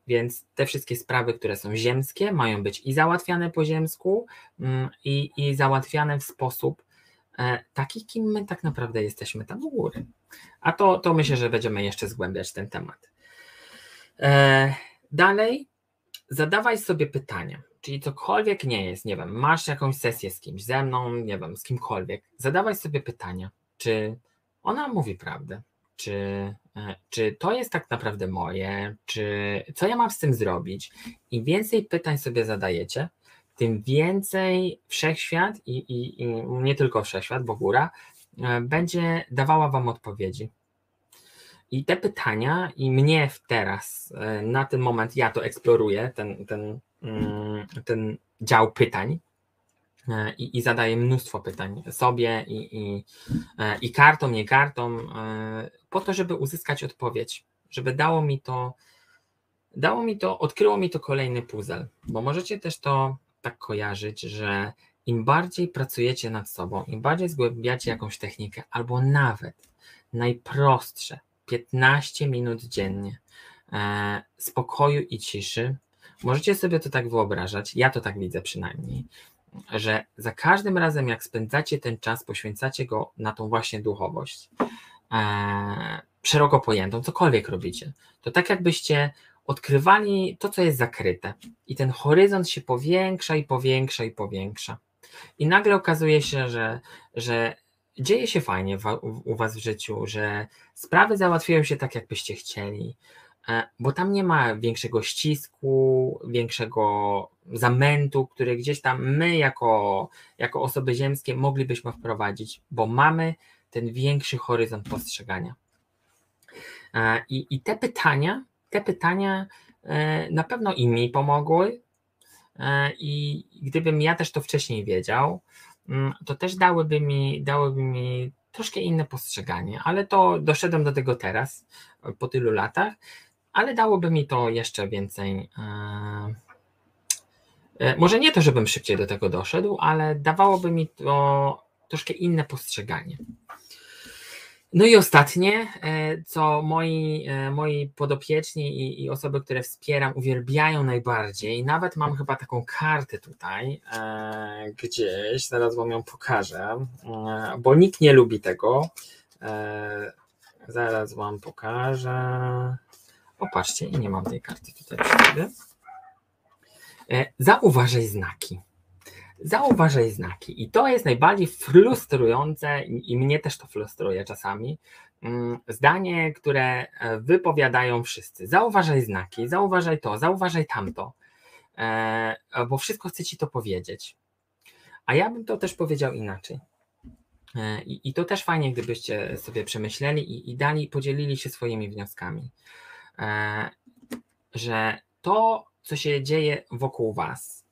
Więc te wszystkie sprawy, które są ziemskie, mają być i załatwiane po ziemsku, mm, i, i załatwiane w sposób taki, kim my tak naprawdę jesteśmy tam u góry. A to, to myślę, że będziemy jeszcze zgłębiać ten temat. Dalej zadawaj sobie pytania, czyli cokolwiek nie jest, nie wiem, masz jakąś sesję z kimś, ze mną, nie wiem, z kimkolwiek, zadawaj sobie pytania, czy ona mówi prawdę, czy, e, czy to jest tak naprawdę moje, czy co ja mam z tym zrobić. Im więcej pytań sobie zadajecie, tym więcej wszechświat i, i, i nie tylko wszechświat, bo góra e, będzie dawała Wam odpowiedzi. I te pytania, i mnie teraz, e, na ten moment, ja to eksploruję, ten, ten, mm, ten dział pytań, e, i, i zadaję mnóstwo pytań sobie i, i, i kartom, nie kartom, po to, żeby uzyskać odpowiedź, żeby dało mi to, dało mi to, odkryło mi to kolejny puzzle, bo możecie też to tak kojarzyć, że im bardziej pracujecie nad sobą, im bardziej zgłębiacie jakąś technikę, albo nawet najprostsze, 15 minut dziennie e, spokoju i ciszy. Możecie sobie to tak wyobrażać, ja to tak widzę przynajmniej, że za każdym razem, jak spędzacie ten czas, poświęcacie go na tą właśnie duchowość, e, szeroko pojętą, cokolwiek robicie, to tak jakbyście odkrywali to, co jest zakryte, i ten horyzont się powiększa i powiększa i powiększa. I nagle okazuje się, że, że dzieje się fajnie w, u Was w życiu, że sprawy załatwiają się tak, jakbyście chcieli, e, bo tam nie ma większego ścisku, większego zamętu, który gdzieś tam my, jako, jako osoby ziemskie, moglibyśmy wprowadzić, bo mamy ten większy horyzont postrzegania. E, I, i te pytania, te pytania e, na pewno i mi pomogły. I gdybym ja też to wcześniej wiedział, Mm, to też dałyby mi, dałyby mi troszkę inne postrzeganie, ale to doszedłem do tego teraz, po tylu latach, ale dałoby mi to jeszcze więcej. E, e, może nie to, żebym szybciej do tego doszedł, ale dawałoby mi to troszkę inne postrzeganie. No i ostatnie, e, co moi, e, moi podopieczni i, i, osoby, które wspieram, uwielbiają najbardziej, nawet mam chyba taką kartę tutaj e, gdzieś, zaraz wam ją pokażę, e, bo nikt nie lubi tego, e, Zaraz Wam pokażę. O, patrzcie, nie mam tej karty tutaj przy sobie. E, zauważaj znaki. Zauważaj znaki. I to jest najbardziej frustrujące, i mnie też to frustruje czasami. Mm, zdanie, które e, wypowiadają wszyscy. Zauważaj znaki, zauważaj to, zauważaj tamto, e, bo wszystko chce ci to powiedzieć. A ja bym to też powiedział inaczej. I, i to też fajnie, gdybyście sobie przemyśleli i, i dali, podzielili się swoimi wnioskami. Że to, co się dzieje wokół Was,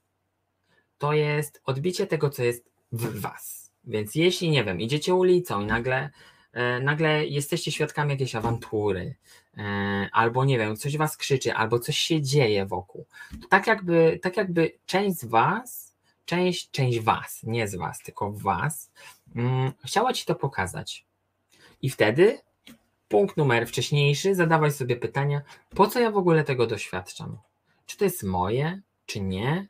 to jest odbicie tego, co jest w Was. Więc jeśli, nie wiem, idziecie ulicą i nagle, e, nagle jesteście świadkami jakiejś awantury, e, albo nie wiem, coś Was krzyczy, albo coś się dzieje wokół, to tak jakby, tak jakby część z Was, część, część Was, nie z Was, tylko Was, mm, chciała Ci to pokazać. I wtedy punkt numer wcześniejszy, zadawaj sobie pytania, po co ja w ogóle tego doświadczam? Czy to jest moje, czy nie?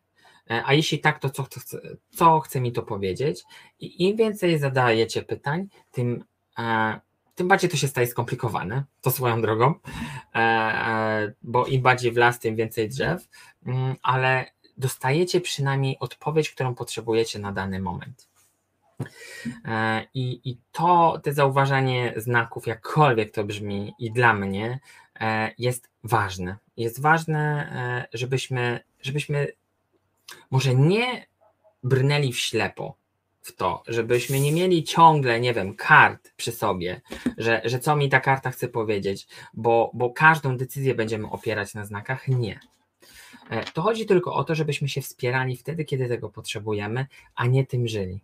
E, a jeśli tak, to co chce, co chce mi to powiedzieć? I im więcej zadajecie pytań, tym, e, tym bardziej to się staje skomplikowane, to swoją drogą, e, bo im bardziej w las, tym więcej drzew, mm, ale dostajecie przynajmniej odpowiedź, którą potrzebujecie na dany moment. I, I to, te zauważanie znaków, jakkolwiek to brzmi, i dla mnie jest ważne. Jest ważne, żebyśmy, żebyśmy może nie brnęli w ślepo w to, żebyśmy nie mieli ciągle, nie wiem, kart przy sobie, że, że co mi ta karta chce powiedzieć, bo, bo każdą decyzję będziemy opierać na znakach. Nie. E, to chodzi tylko o to, żebyśmy się wspierali wtedy, kiedy tego potrzebujemy, a nie tym żyli.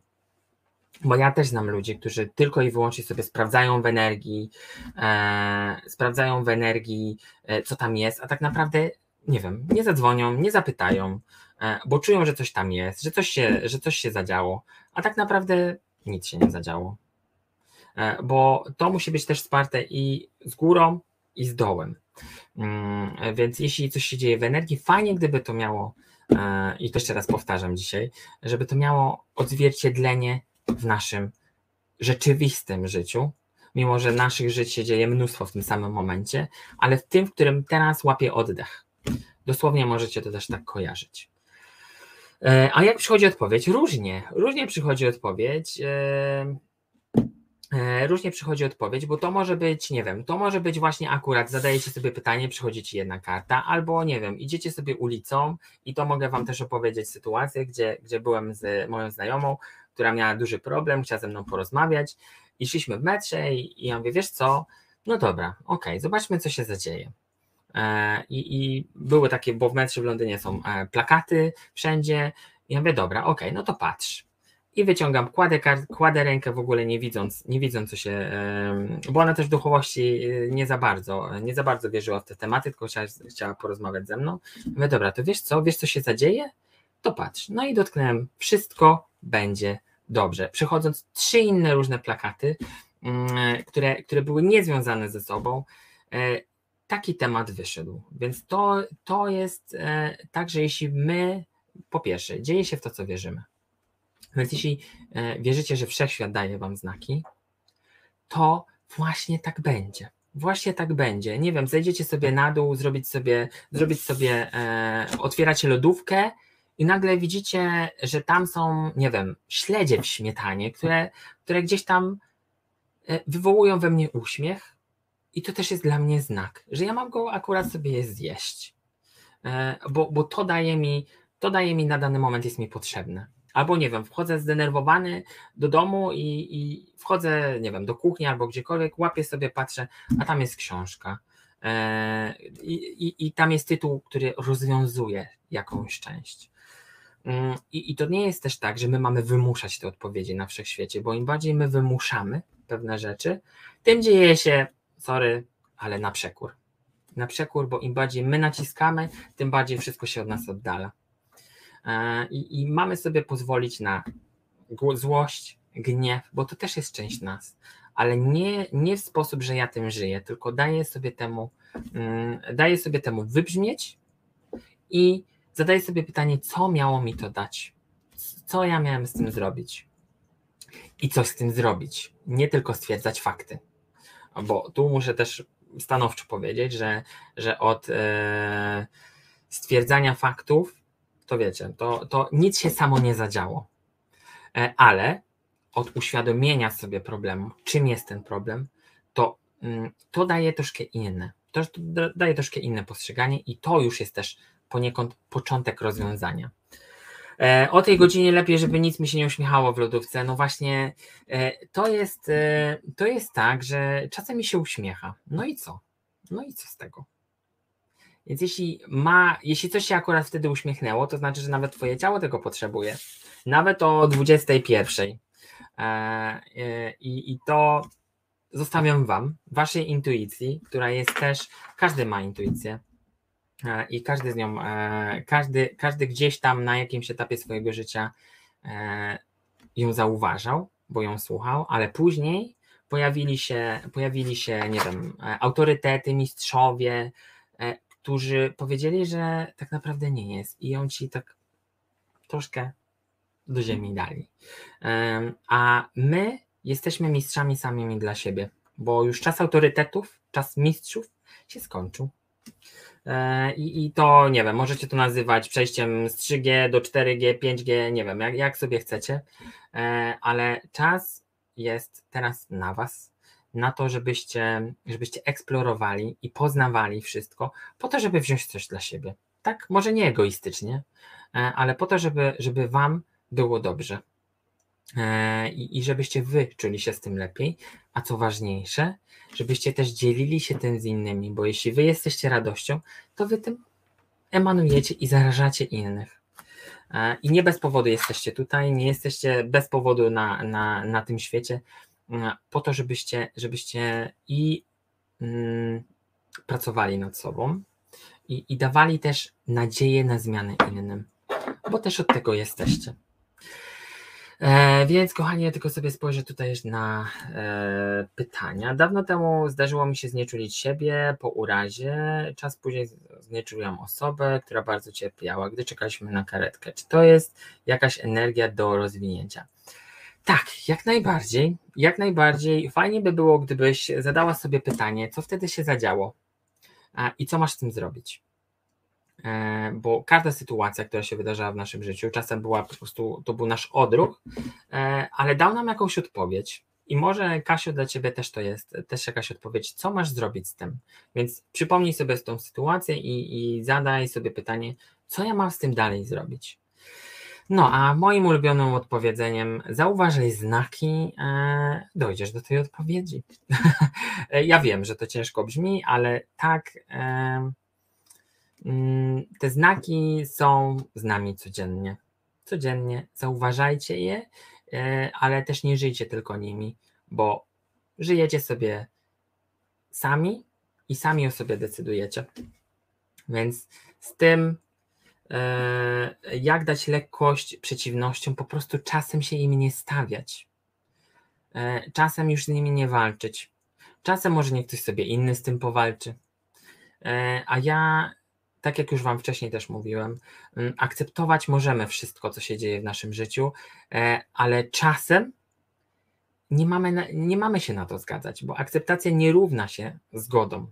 Bo ja też znam ludzi, którzy tylko i wyłącznie sobie sprawdzają w energii, e, sprawdzają w energii, e, co tam jest, a tak naprawdę nie wiem, nie zadzwonią, nie zapytają, bo czują, że coś tam jest, że coś się, że coś się zadziało, a tak naprawdę nic się nie zadziało. E, bo to musi być też wsparte i z górą, i z dołem. Mm, więc jeśli coś się dzieje w energii, fajnie gdyby to miało, e, i to jeszcze raz powtarzam dzisiaj, żeby to miało odzwierciedlenie w naszym rzeczywistym życiu, mimo że naszych żyć się dzieje mnóstwo w tym samym momencie, ale w tym, w którym teraz łapie oddech. Dosłownie możecie to też tak kojarzyć. E, a jak przychodzi odpowiedź? Różnie. Różnie przychodzi odpowiedź. E, e, różnie przychodzi odpowiedź, bo to może być, nie wiem, to może być właśnie akurat, zadajecie sobie pytanie, przychodzi ci jedna karta, albo nie wiem, idziecie sobie ulicą i to mogę wam też opowiedzieć sytuację, gdzie, gdzie byłem z moją znajomą, która miała duży problem, chciała ze mną porozmawiać i szliśmy w metrze i, i ja mówię, wiesz co, no dobra, okej, okay, zobaczmy co się zadzieje. E, I, I, były takie, bo w metrze w Londynie są e, plakaty wszędzie. I ja mówię, dobra, okej, okay, no to patrz. I wyciągam, kładę, kładę rękę w ogóle nie widząc, nie widząc co się, bo ona też w duchowości e, nie za bardzo, nie za bardzo wierzyła w te tematy, tylko chciała, chciała porozmawiać ze mną. Mówię, dobra, to wiesz co, wiesz co się zadzieje? To patrz. No i dotknąłem, wszystko będzie dobrze. Przechodząc trzy inne różne plakaty, mm, które, które były niezwiązane ze sobą, taki temat wyszedł. Więc to, to jest e, tak, że jeśli my, po pierwsze, dzieje się w to, co wierzymy. Więc jeśli e, wierzycie, że wszechświat daje wam znaki, to właśnie tak będzie. Właśnie tak będzie. Nie wiem, zejdziecie sobie na dół, zrobić sobie, zrobić sobie, e, otwieracie lodówkę i nagle widzicie, że tam są, nie wiem, śledzie w śmietanie, które, które gdzieś tam e, wywołują we mnie uśmiech, i to też jest dla mnie znak, że ja mam go akurat sobie je zjeść. E, bo, bo to daje mi, to daje mi na dany moment jest mi potrzebne. Albo nie wiem, wchodzę zdenerwowany do domu i, i wchodzę, nie wiem, do kuchni albo gdziekolwiek, łapię sobie, patrzę, a tam jest książka. E, I, i, I tam jest tytuł, który rozwiązuje jakąś część. Mm, I, I to nie jest też tak, że my mamy wymuszać te odpowiedzi na wszechświecie, bo im bardziej my wymuszamy pewne rzeczy, tym dzieje się sorry, ale na przekór. Na przekór, bo im bardziej my naciskamy, tym bardziej wszystko się od nas oddala. E, I, i mamy sobie pozwolić na złość, gniew, bo to też jest część nas, ale nie, nie w sposób, że ja tym żyję, tylko daję sobie temu, mm, daję sobie temu wybrzmieć i zadaję sobie pytanie, co miało mi to dać? Co ja miałem z tym zrobić? I coś z tym zrobić, nie tylko stwierdzać fakty bo tu muszę też stanowczo powiedzieć, że, że od e, stwierdzania faktów, to wiecie, to, to nic się samo nie zadziało. E, ale od uświadomienia sobie problemu, czym jest ten problem, to, mm, to daje troszkę inne. To daje troszkę inne postrzeganie i to już jest też poniekąd początek rozwiązania. E, o tej godzinie lepiej, żeby nic mi się nie uśmiechało w lodówce. No właśnie, e, to jest, to jest tak, że czasem mi się uśmiecha. No i co? No i co z tego? Więc jeśli ma, jeśli coś się akurat wtedy uśmiechnęło, to znaczy, że nawet twoje ciało tego potrzebuje. Nawet o 21. E, e, I, I to zostawiam wam, waszej intuicji, która jest też, każdy ma intuicję. E, I każdy z nią, każdy, każdy gdzieś tam na jakimś etapie swojego życia ją zauważał, bo ją słuchał, ale później pojawili się, pojawili się, nie wiem, autorytety, mistrzowie, którzy powiedzieli, że tak naprawdę nie jest i on ci tak troszkę do ziemi dali. A my jesteśmy mistrzami samymi dla siebie, bo już czas autorytetów, czas mistrzów się skończył. E, I, I to nie wiem, możecie to nazywać przejściem z 3G do 4G, 5G, nie wiem, jak, jak sobie chcecie, e, ale czas jest teraz na Was na to, żebyście, żebyście eksplorowali i poznawali wszystko, po to, żeby wziąć coś dla siebie. Tak, może nie egoistycznie, e, ale po to, żeby, żeby Wam było dobrze. E, I, żebyście Wy czuli się z tym lepiej, a co ważniejsze, żebyście też dzielili się tym z innymi, bo jeśli Wy jesteście radością, to Wy tym emanujecie i zarażacie innych. E, I nie bez powodu jesteście tutaj, nie jesteście bez powodu na, na, na tym świecie po to, żebyście, żebyście i mm, pracowali nad sobą i, i dawali też nadzieję na zmianę innym, bo też od tego jesteście. E, więc kochani, ja tylko sobie spojrzę tutaj na e, pytania. Dawno temu zdarzyło mi się znieczulić siebie po urazie. Czas później znieczuliłam osobę, która bardzo cierpiała, gdy czekaliśmy na karetkę. Czy to jest jakaś energia do rozwinięcia? Tak, jak najbardziej. Jak najbardziej. Fajnie by było, gdybyś zadała sobie pytanie, co wtedy się zadziało i co masz z tym zrobić. E, bo każda sytuacja, która się wydarzała w naszym życiu, czasem była po prostu, to był nasz odruch, e, ale dał nam jakąś odpowiedź. I może, Kasiu, dla Ciebie też to jest, też jakaś odpowiedź, co masz zrobić z tym. Więc przypomnij sobie tą sytuację i, i zadaj sobie pytanie, co ja mam z tym dalej zrobić. No, a moim ulubionym odpowiedzeniem zauważaj znaki, e, dojdziesz do tej odpowiedzi. ja wiem, że to ciężko brzmi, ale tak, e, te znaki są z nami codziennie. Codziennie zauważajcie je, e, ale też nie żyjcie tylko nimi, bo żyjecie sobie sami i sami o sobie decydujecie. Więc z tym E, jak dać lekkość przeciwnościom, po prostu czasem się im nie stawiać. E, czasem już z nimi nie walczyć. Czasem może niech ktoś sobie inny z tym powalczy. A ja, tak jak już Wam wcześniej też mówiłem, mm, akceptować możemy wszystko, co się dzieje w naszym życiu, ale czasem nie mamy, nie mamy się na to zgadzać, bo akceptacja nie równa się zgodą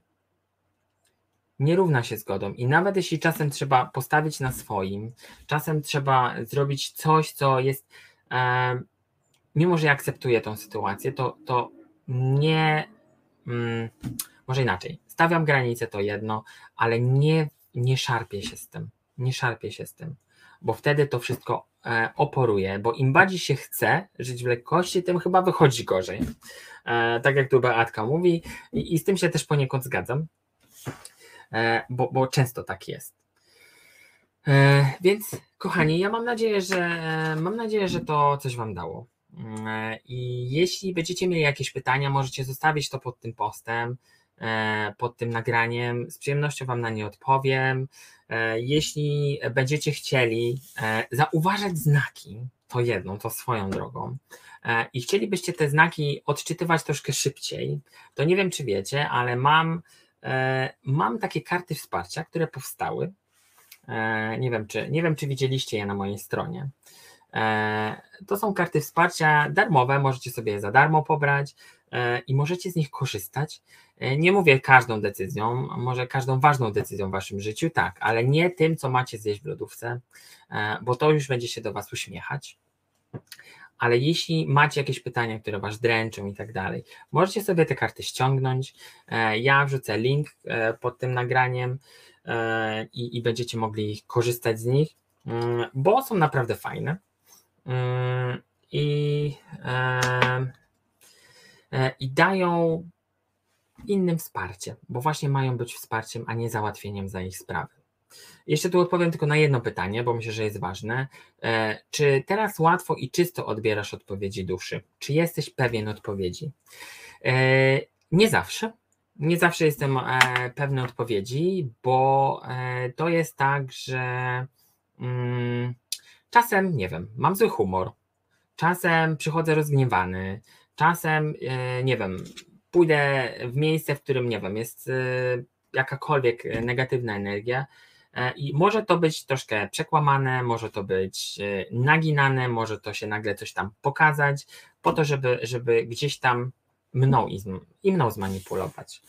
nie równa się zgodą. I nawet jeśli czasem trzeba postawić na swoim, czasem trzeba zrobić coś, co jest, e, mimo że ja akceptuję tą sytuację, to, to nie, mm, może inaczej, stawiam granicę to jedno, ale nie, nie szarpię się z tym, nie szarpię się z tym, bo wtedy to wszystko e, oporuje, bo im bardziej się chce żyć w lekkości, tym chyba wychodzi gorzej. E, tak jak tu Beatka mówi i, i z tym się też poniekąd zgadzam, E, bo, bo często tak jest. Więc kochani, ja mam nadzieję, że mam nadzieję, że to coś Wam dało. E, I jeśli będziecie mieli jakieś pytania, możecie zostawić to pod tym postem, pod tym nagraniem. Z przyjemnością Wam na nie odpowiem. Jeśli będziecie chcieli zauważać znaki, to jedną, to swoją drogą, i chcielibyście te znaki odczytywać troszkę szybciej, to nie wiem, czy wiecie, ale mam E, mam takie karty wsparcia, które powstały. E, nie wiem, czy, nie wiem, czy widzieliście je na mojej stronie. To są karty wsparcia darmowe, możecie sobie je za darmo pobrać i możecie z nich korzystać. Nie mówię każdą decyzją, może każdą ważną decyzją w waszym życiu, tak, ale nie tym, co macie zjeść w lodówce, bo to już będzie się do was uśmiechać ale jeśli macie jakieś pytania, które Was dręczą i tak dalej, możecie sobie te karty ściągnąć. E, ja wrzucę link e, pod tym nagraniem e, i, i będziecie mogli korzystać z nich, mm, bo są naprawdę fajne. Mm, I, i dają innym wsparcie, bo właśnie mają być wsparciem, a nie załatwieniem za ich sprawy. Jeszcze tu odpowiem tylko na jedno pytanie, bo myślę, że jest ważne. E, czy teraz łatwo i czysto odbierasz odpowiedzi duszy? Czy jesteś pewien odpowiedzi? E, nie zawsze. Nie zawsze jestem e, pewny odpowiedzi, bo to jest tak, że mm, czasem, nie wiem, mam zły humor, czasem przychodzę rozgniewany, czasem, nie wiem, pójdę w miejsce, w którym, nie wiem, jest jakakolwiek negatywna energia E, I może to być troszkę przekłamane, może to być e, naginane, może to się nagle coś tam pokazać, po to, żeby, żeby gdzieś tam mną i, i mną zmanipulować.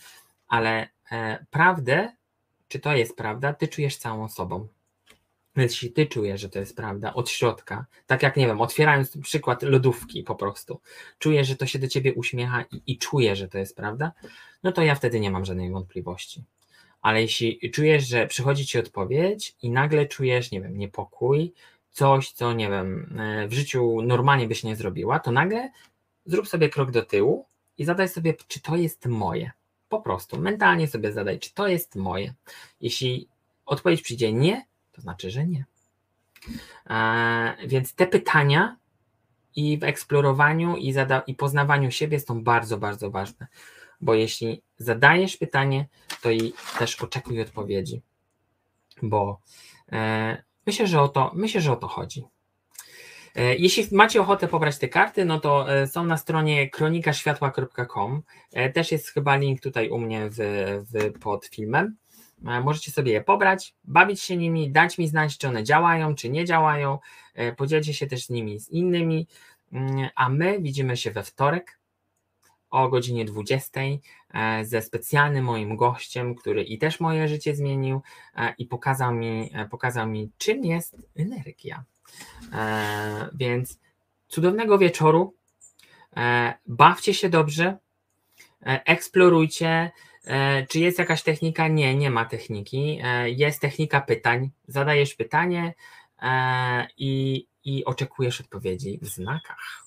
Ale e, prawdę, czy to jest prawda, ty czujesz całą sobą. Więc jeśli ty czujesz, że to jest prawda od środka, tak jak nie wiem, otwierając przykład lodówki po prostu, czujesz, że to się do ciebie uśmiecha i, i czujesz, że to jest prawda, no to ja wtedy nie mam żadnej wątpliwości ale jeśli czujesz, że przychodzi ci odpowiedź i nagle czujesz, nie wiem, niepokój, coś, co nie wiem, e, w życiu normalnie byś nie zrobiła, to nagle zrób sobie krok do tyłu i zadaj sobie, czy to jest moje. Po prostu mentalnie sobie zadaj, czy to jest moje. Jeśli odpowiedź przyjdzie nie, to znaczy, że nie. E, więc te pytania i w eksplorowaniu i, zada- i poznawaniu siebie są bardzo, bardzo ważne bo jeśli zadajesz pytanie, to i też oczekuj odpowiedzi, bo e, myślę, że o to, myślę, że o to chodzi. E, jeśli macie ochotę pobrać te karty, no to e, są na stronie kronikaświatła.com. Też jest chyba link tutaj u mnie w, w, pod filmem. Możecie sobie je pobrać, bawić się nimi, dać mi znać, czy one działają, czy nie działają. Podzielcie się też z nimi z innymi. Mm, a my widzimy się we wtorek o godzinie 20 e, ze specjalnym moim gościem, który i też moje życie zmienił e, i pokazał mi, e, pokazał mi czym jest energia. Więc cudownego wieczoru, bawcie się dobrze, eksplorujcie, czy jest jakaś technika? Nie, nie ma techniki. Jest technika pytań. Zadajesz pytanie i, i oczekujesz odpowiedzi w znakach.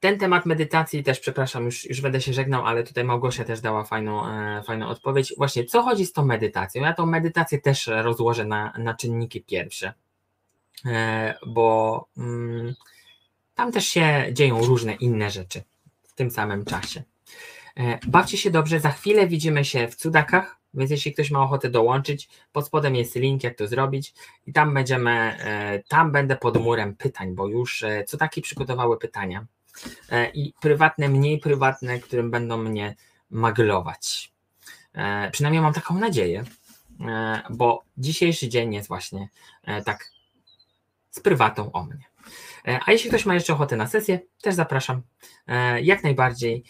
Ten temat medytacji też, przepraszam, już, już będę się żegnał, ale tutaj Małgosia też dała fajną, e, fajną odpowiedź. Właśnie, co chodzi z tą medytacją? Ja tą medytację też rozłożę na, na czynniki pierwsze, e, bo mm, tam też się dzieją różne inne rzeczy w tym samym czasie. E, bawcie się dobrze, za chwilę widzimy się w cudakach, więc jeśli ktoś ma ochotę dołączyć, pod spodem jest link, jak to zrobić, i tam będziemy, e, tam będę pod murem pytań, bo już e, cudaki przygotowały pytania i prywatne, mniej prywatne, którym będą mnie maglować. Przynajmniej mam taką nadzieję, bo dzisiejszy dzień jest właśnie tak z prywatą o mnie. A jeśli ktoś ma jeszcze ochotę na sesję, też zapraszam jak najbardziej,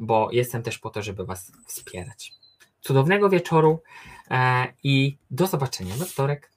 bo jestem też po to, żeby Was wspierać. Cudownego wieczoru i do zobaczenia we wtorek.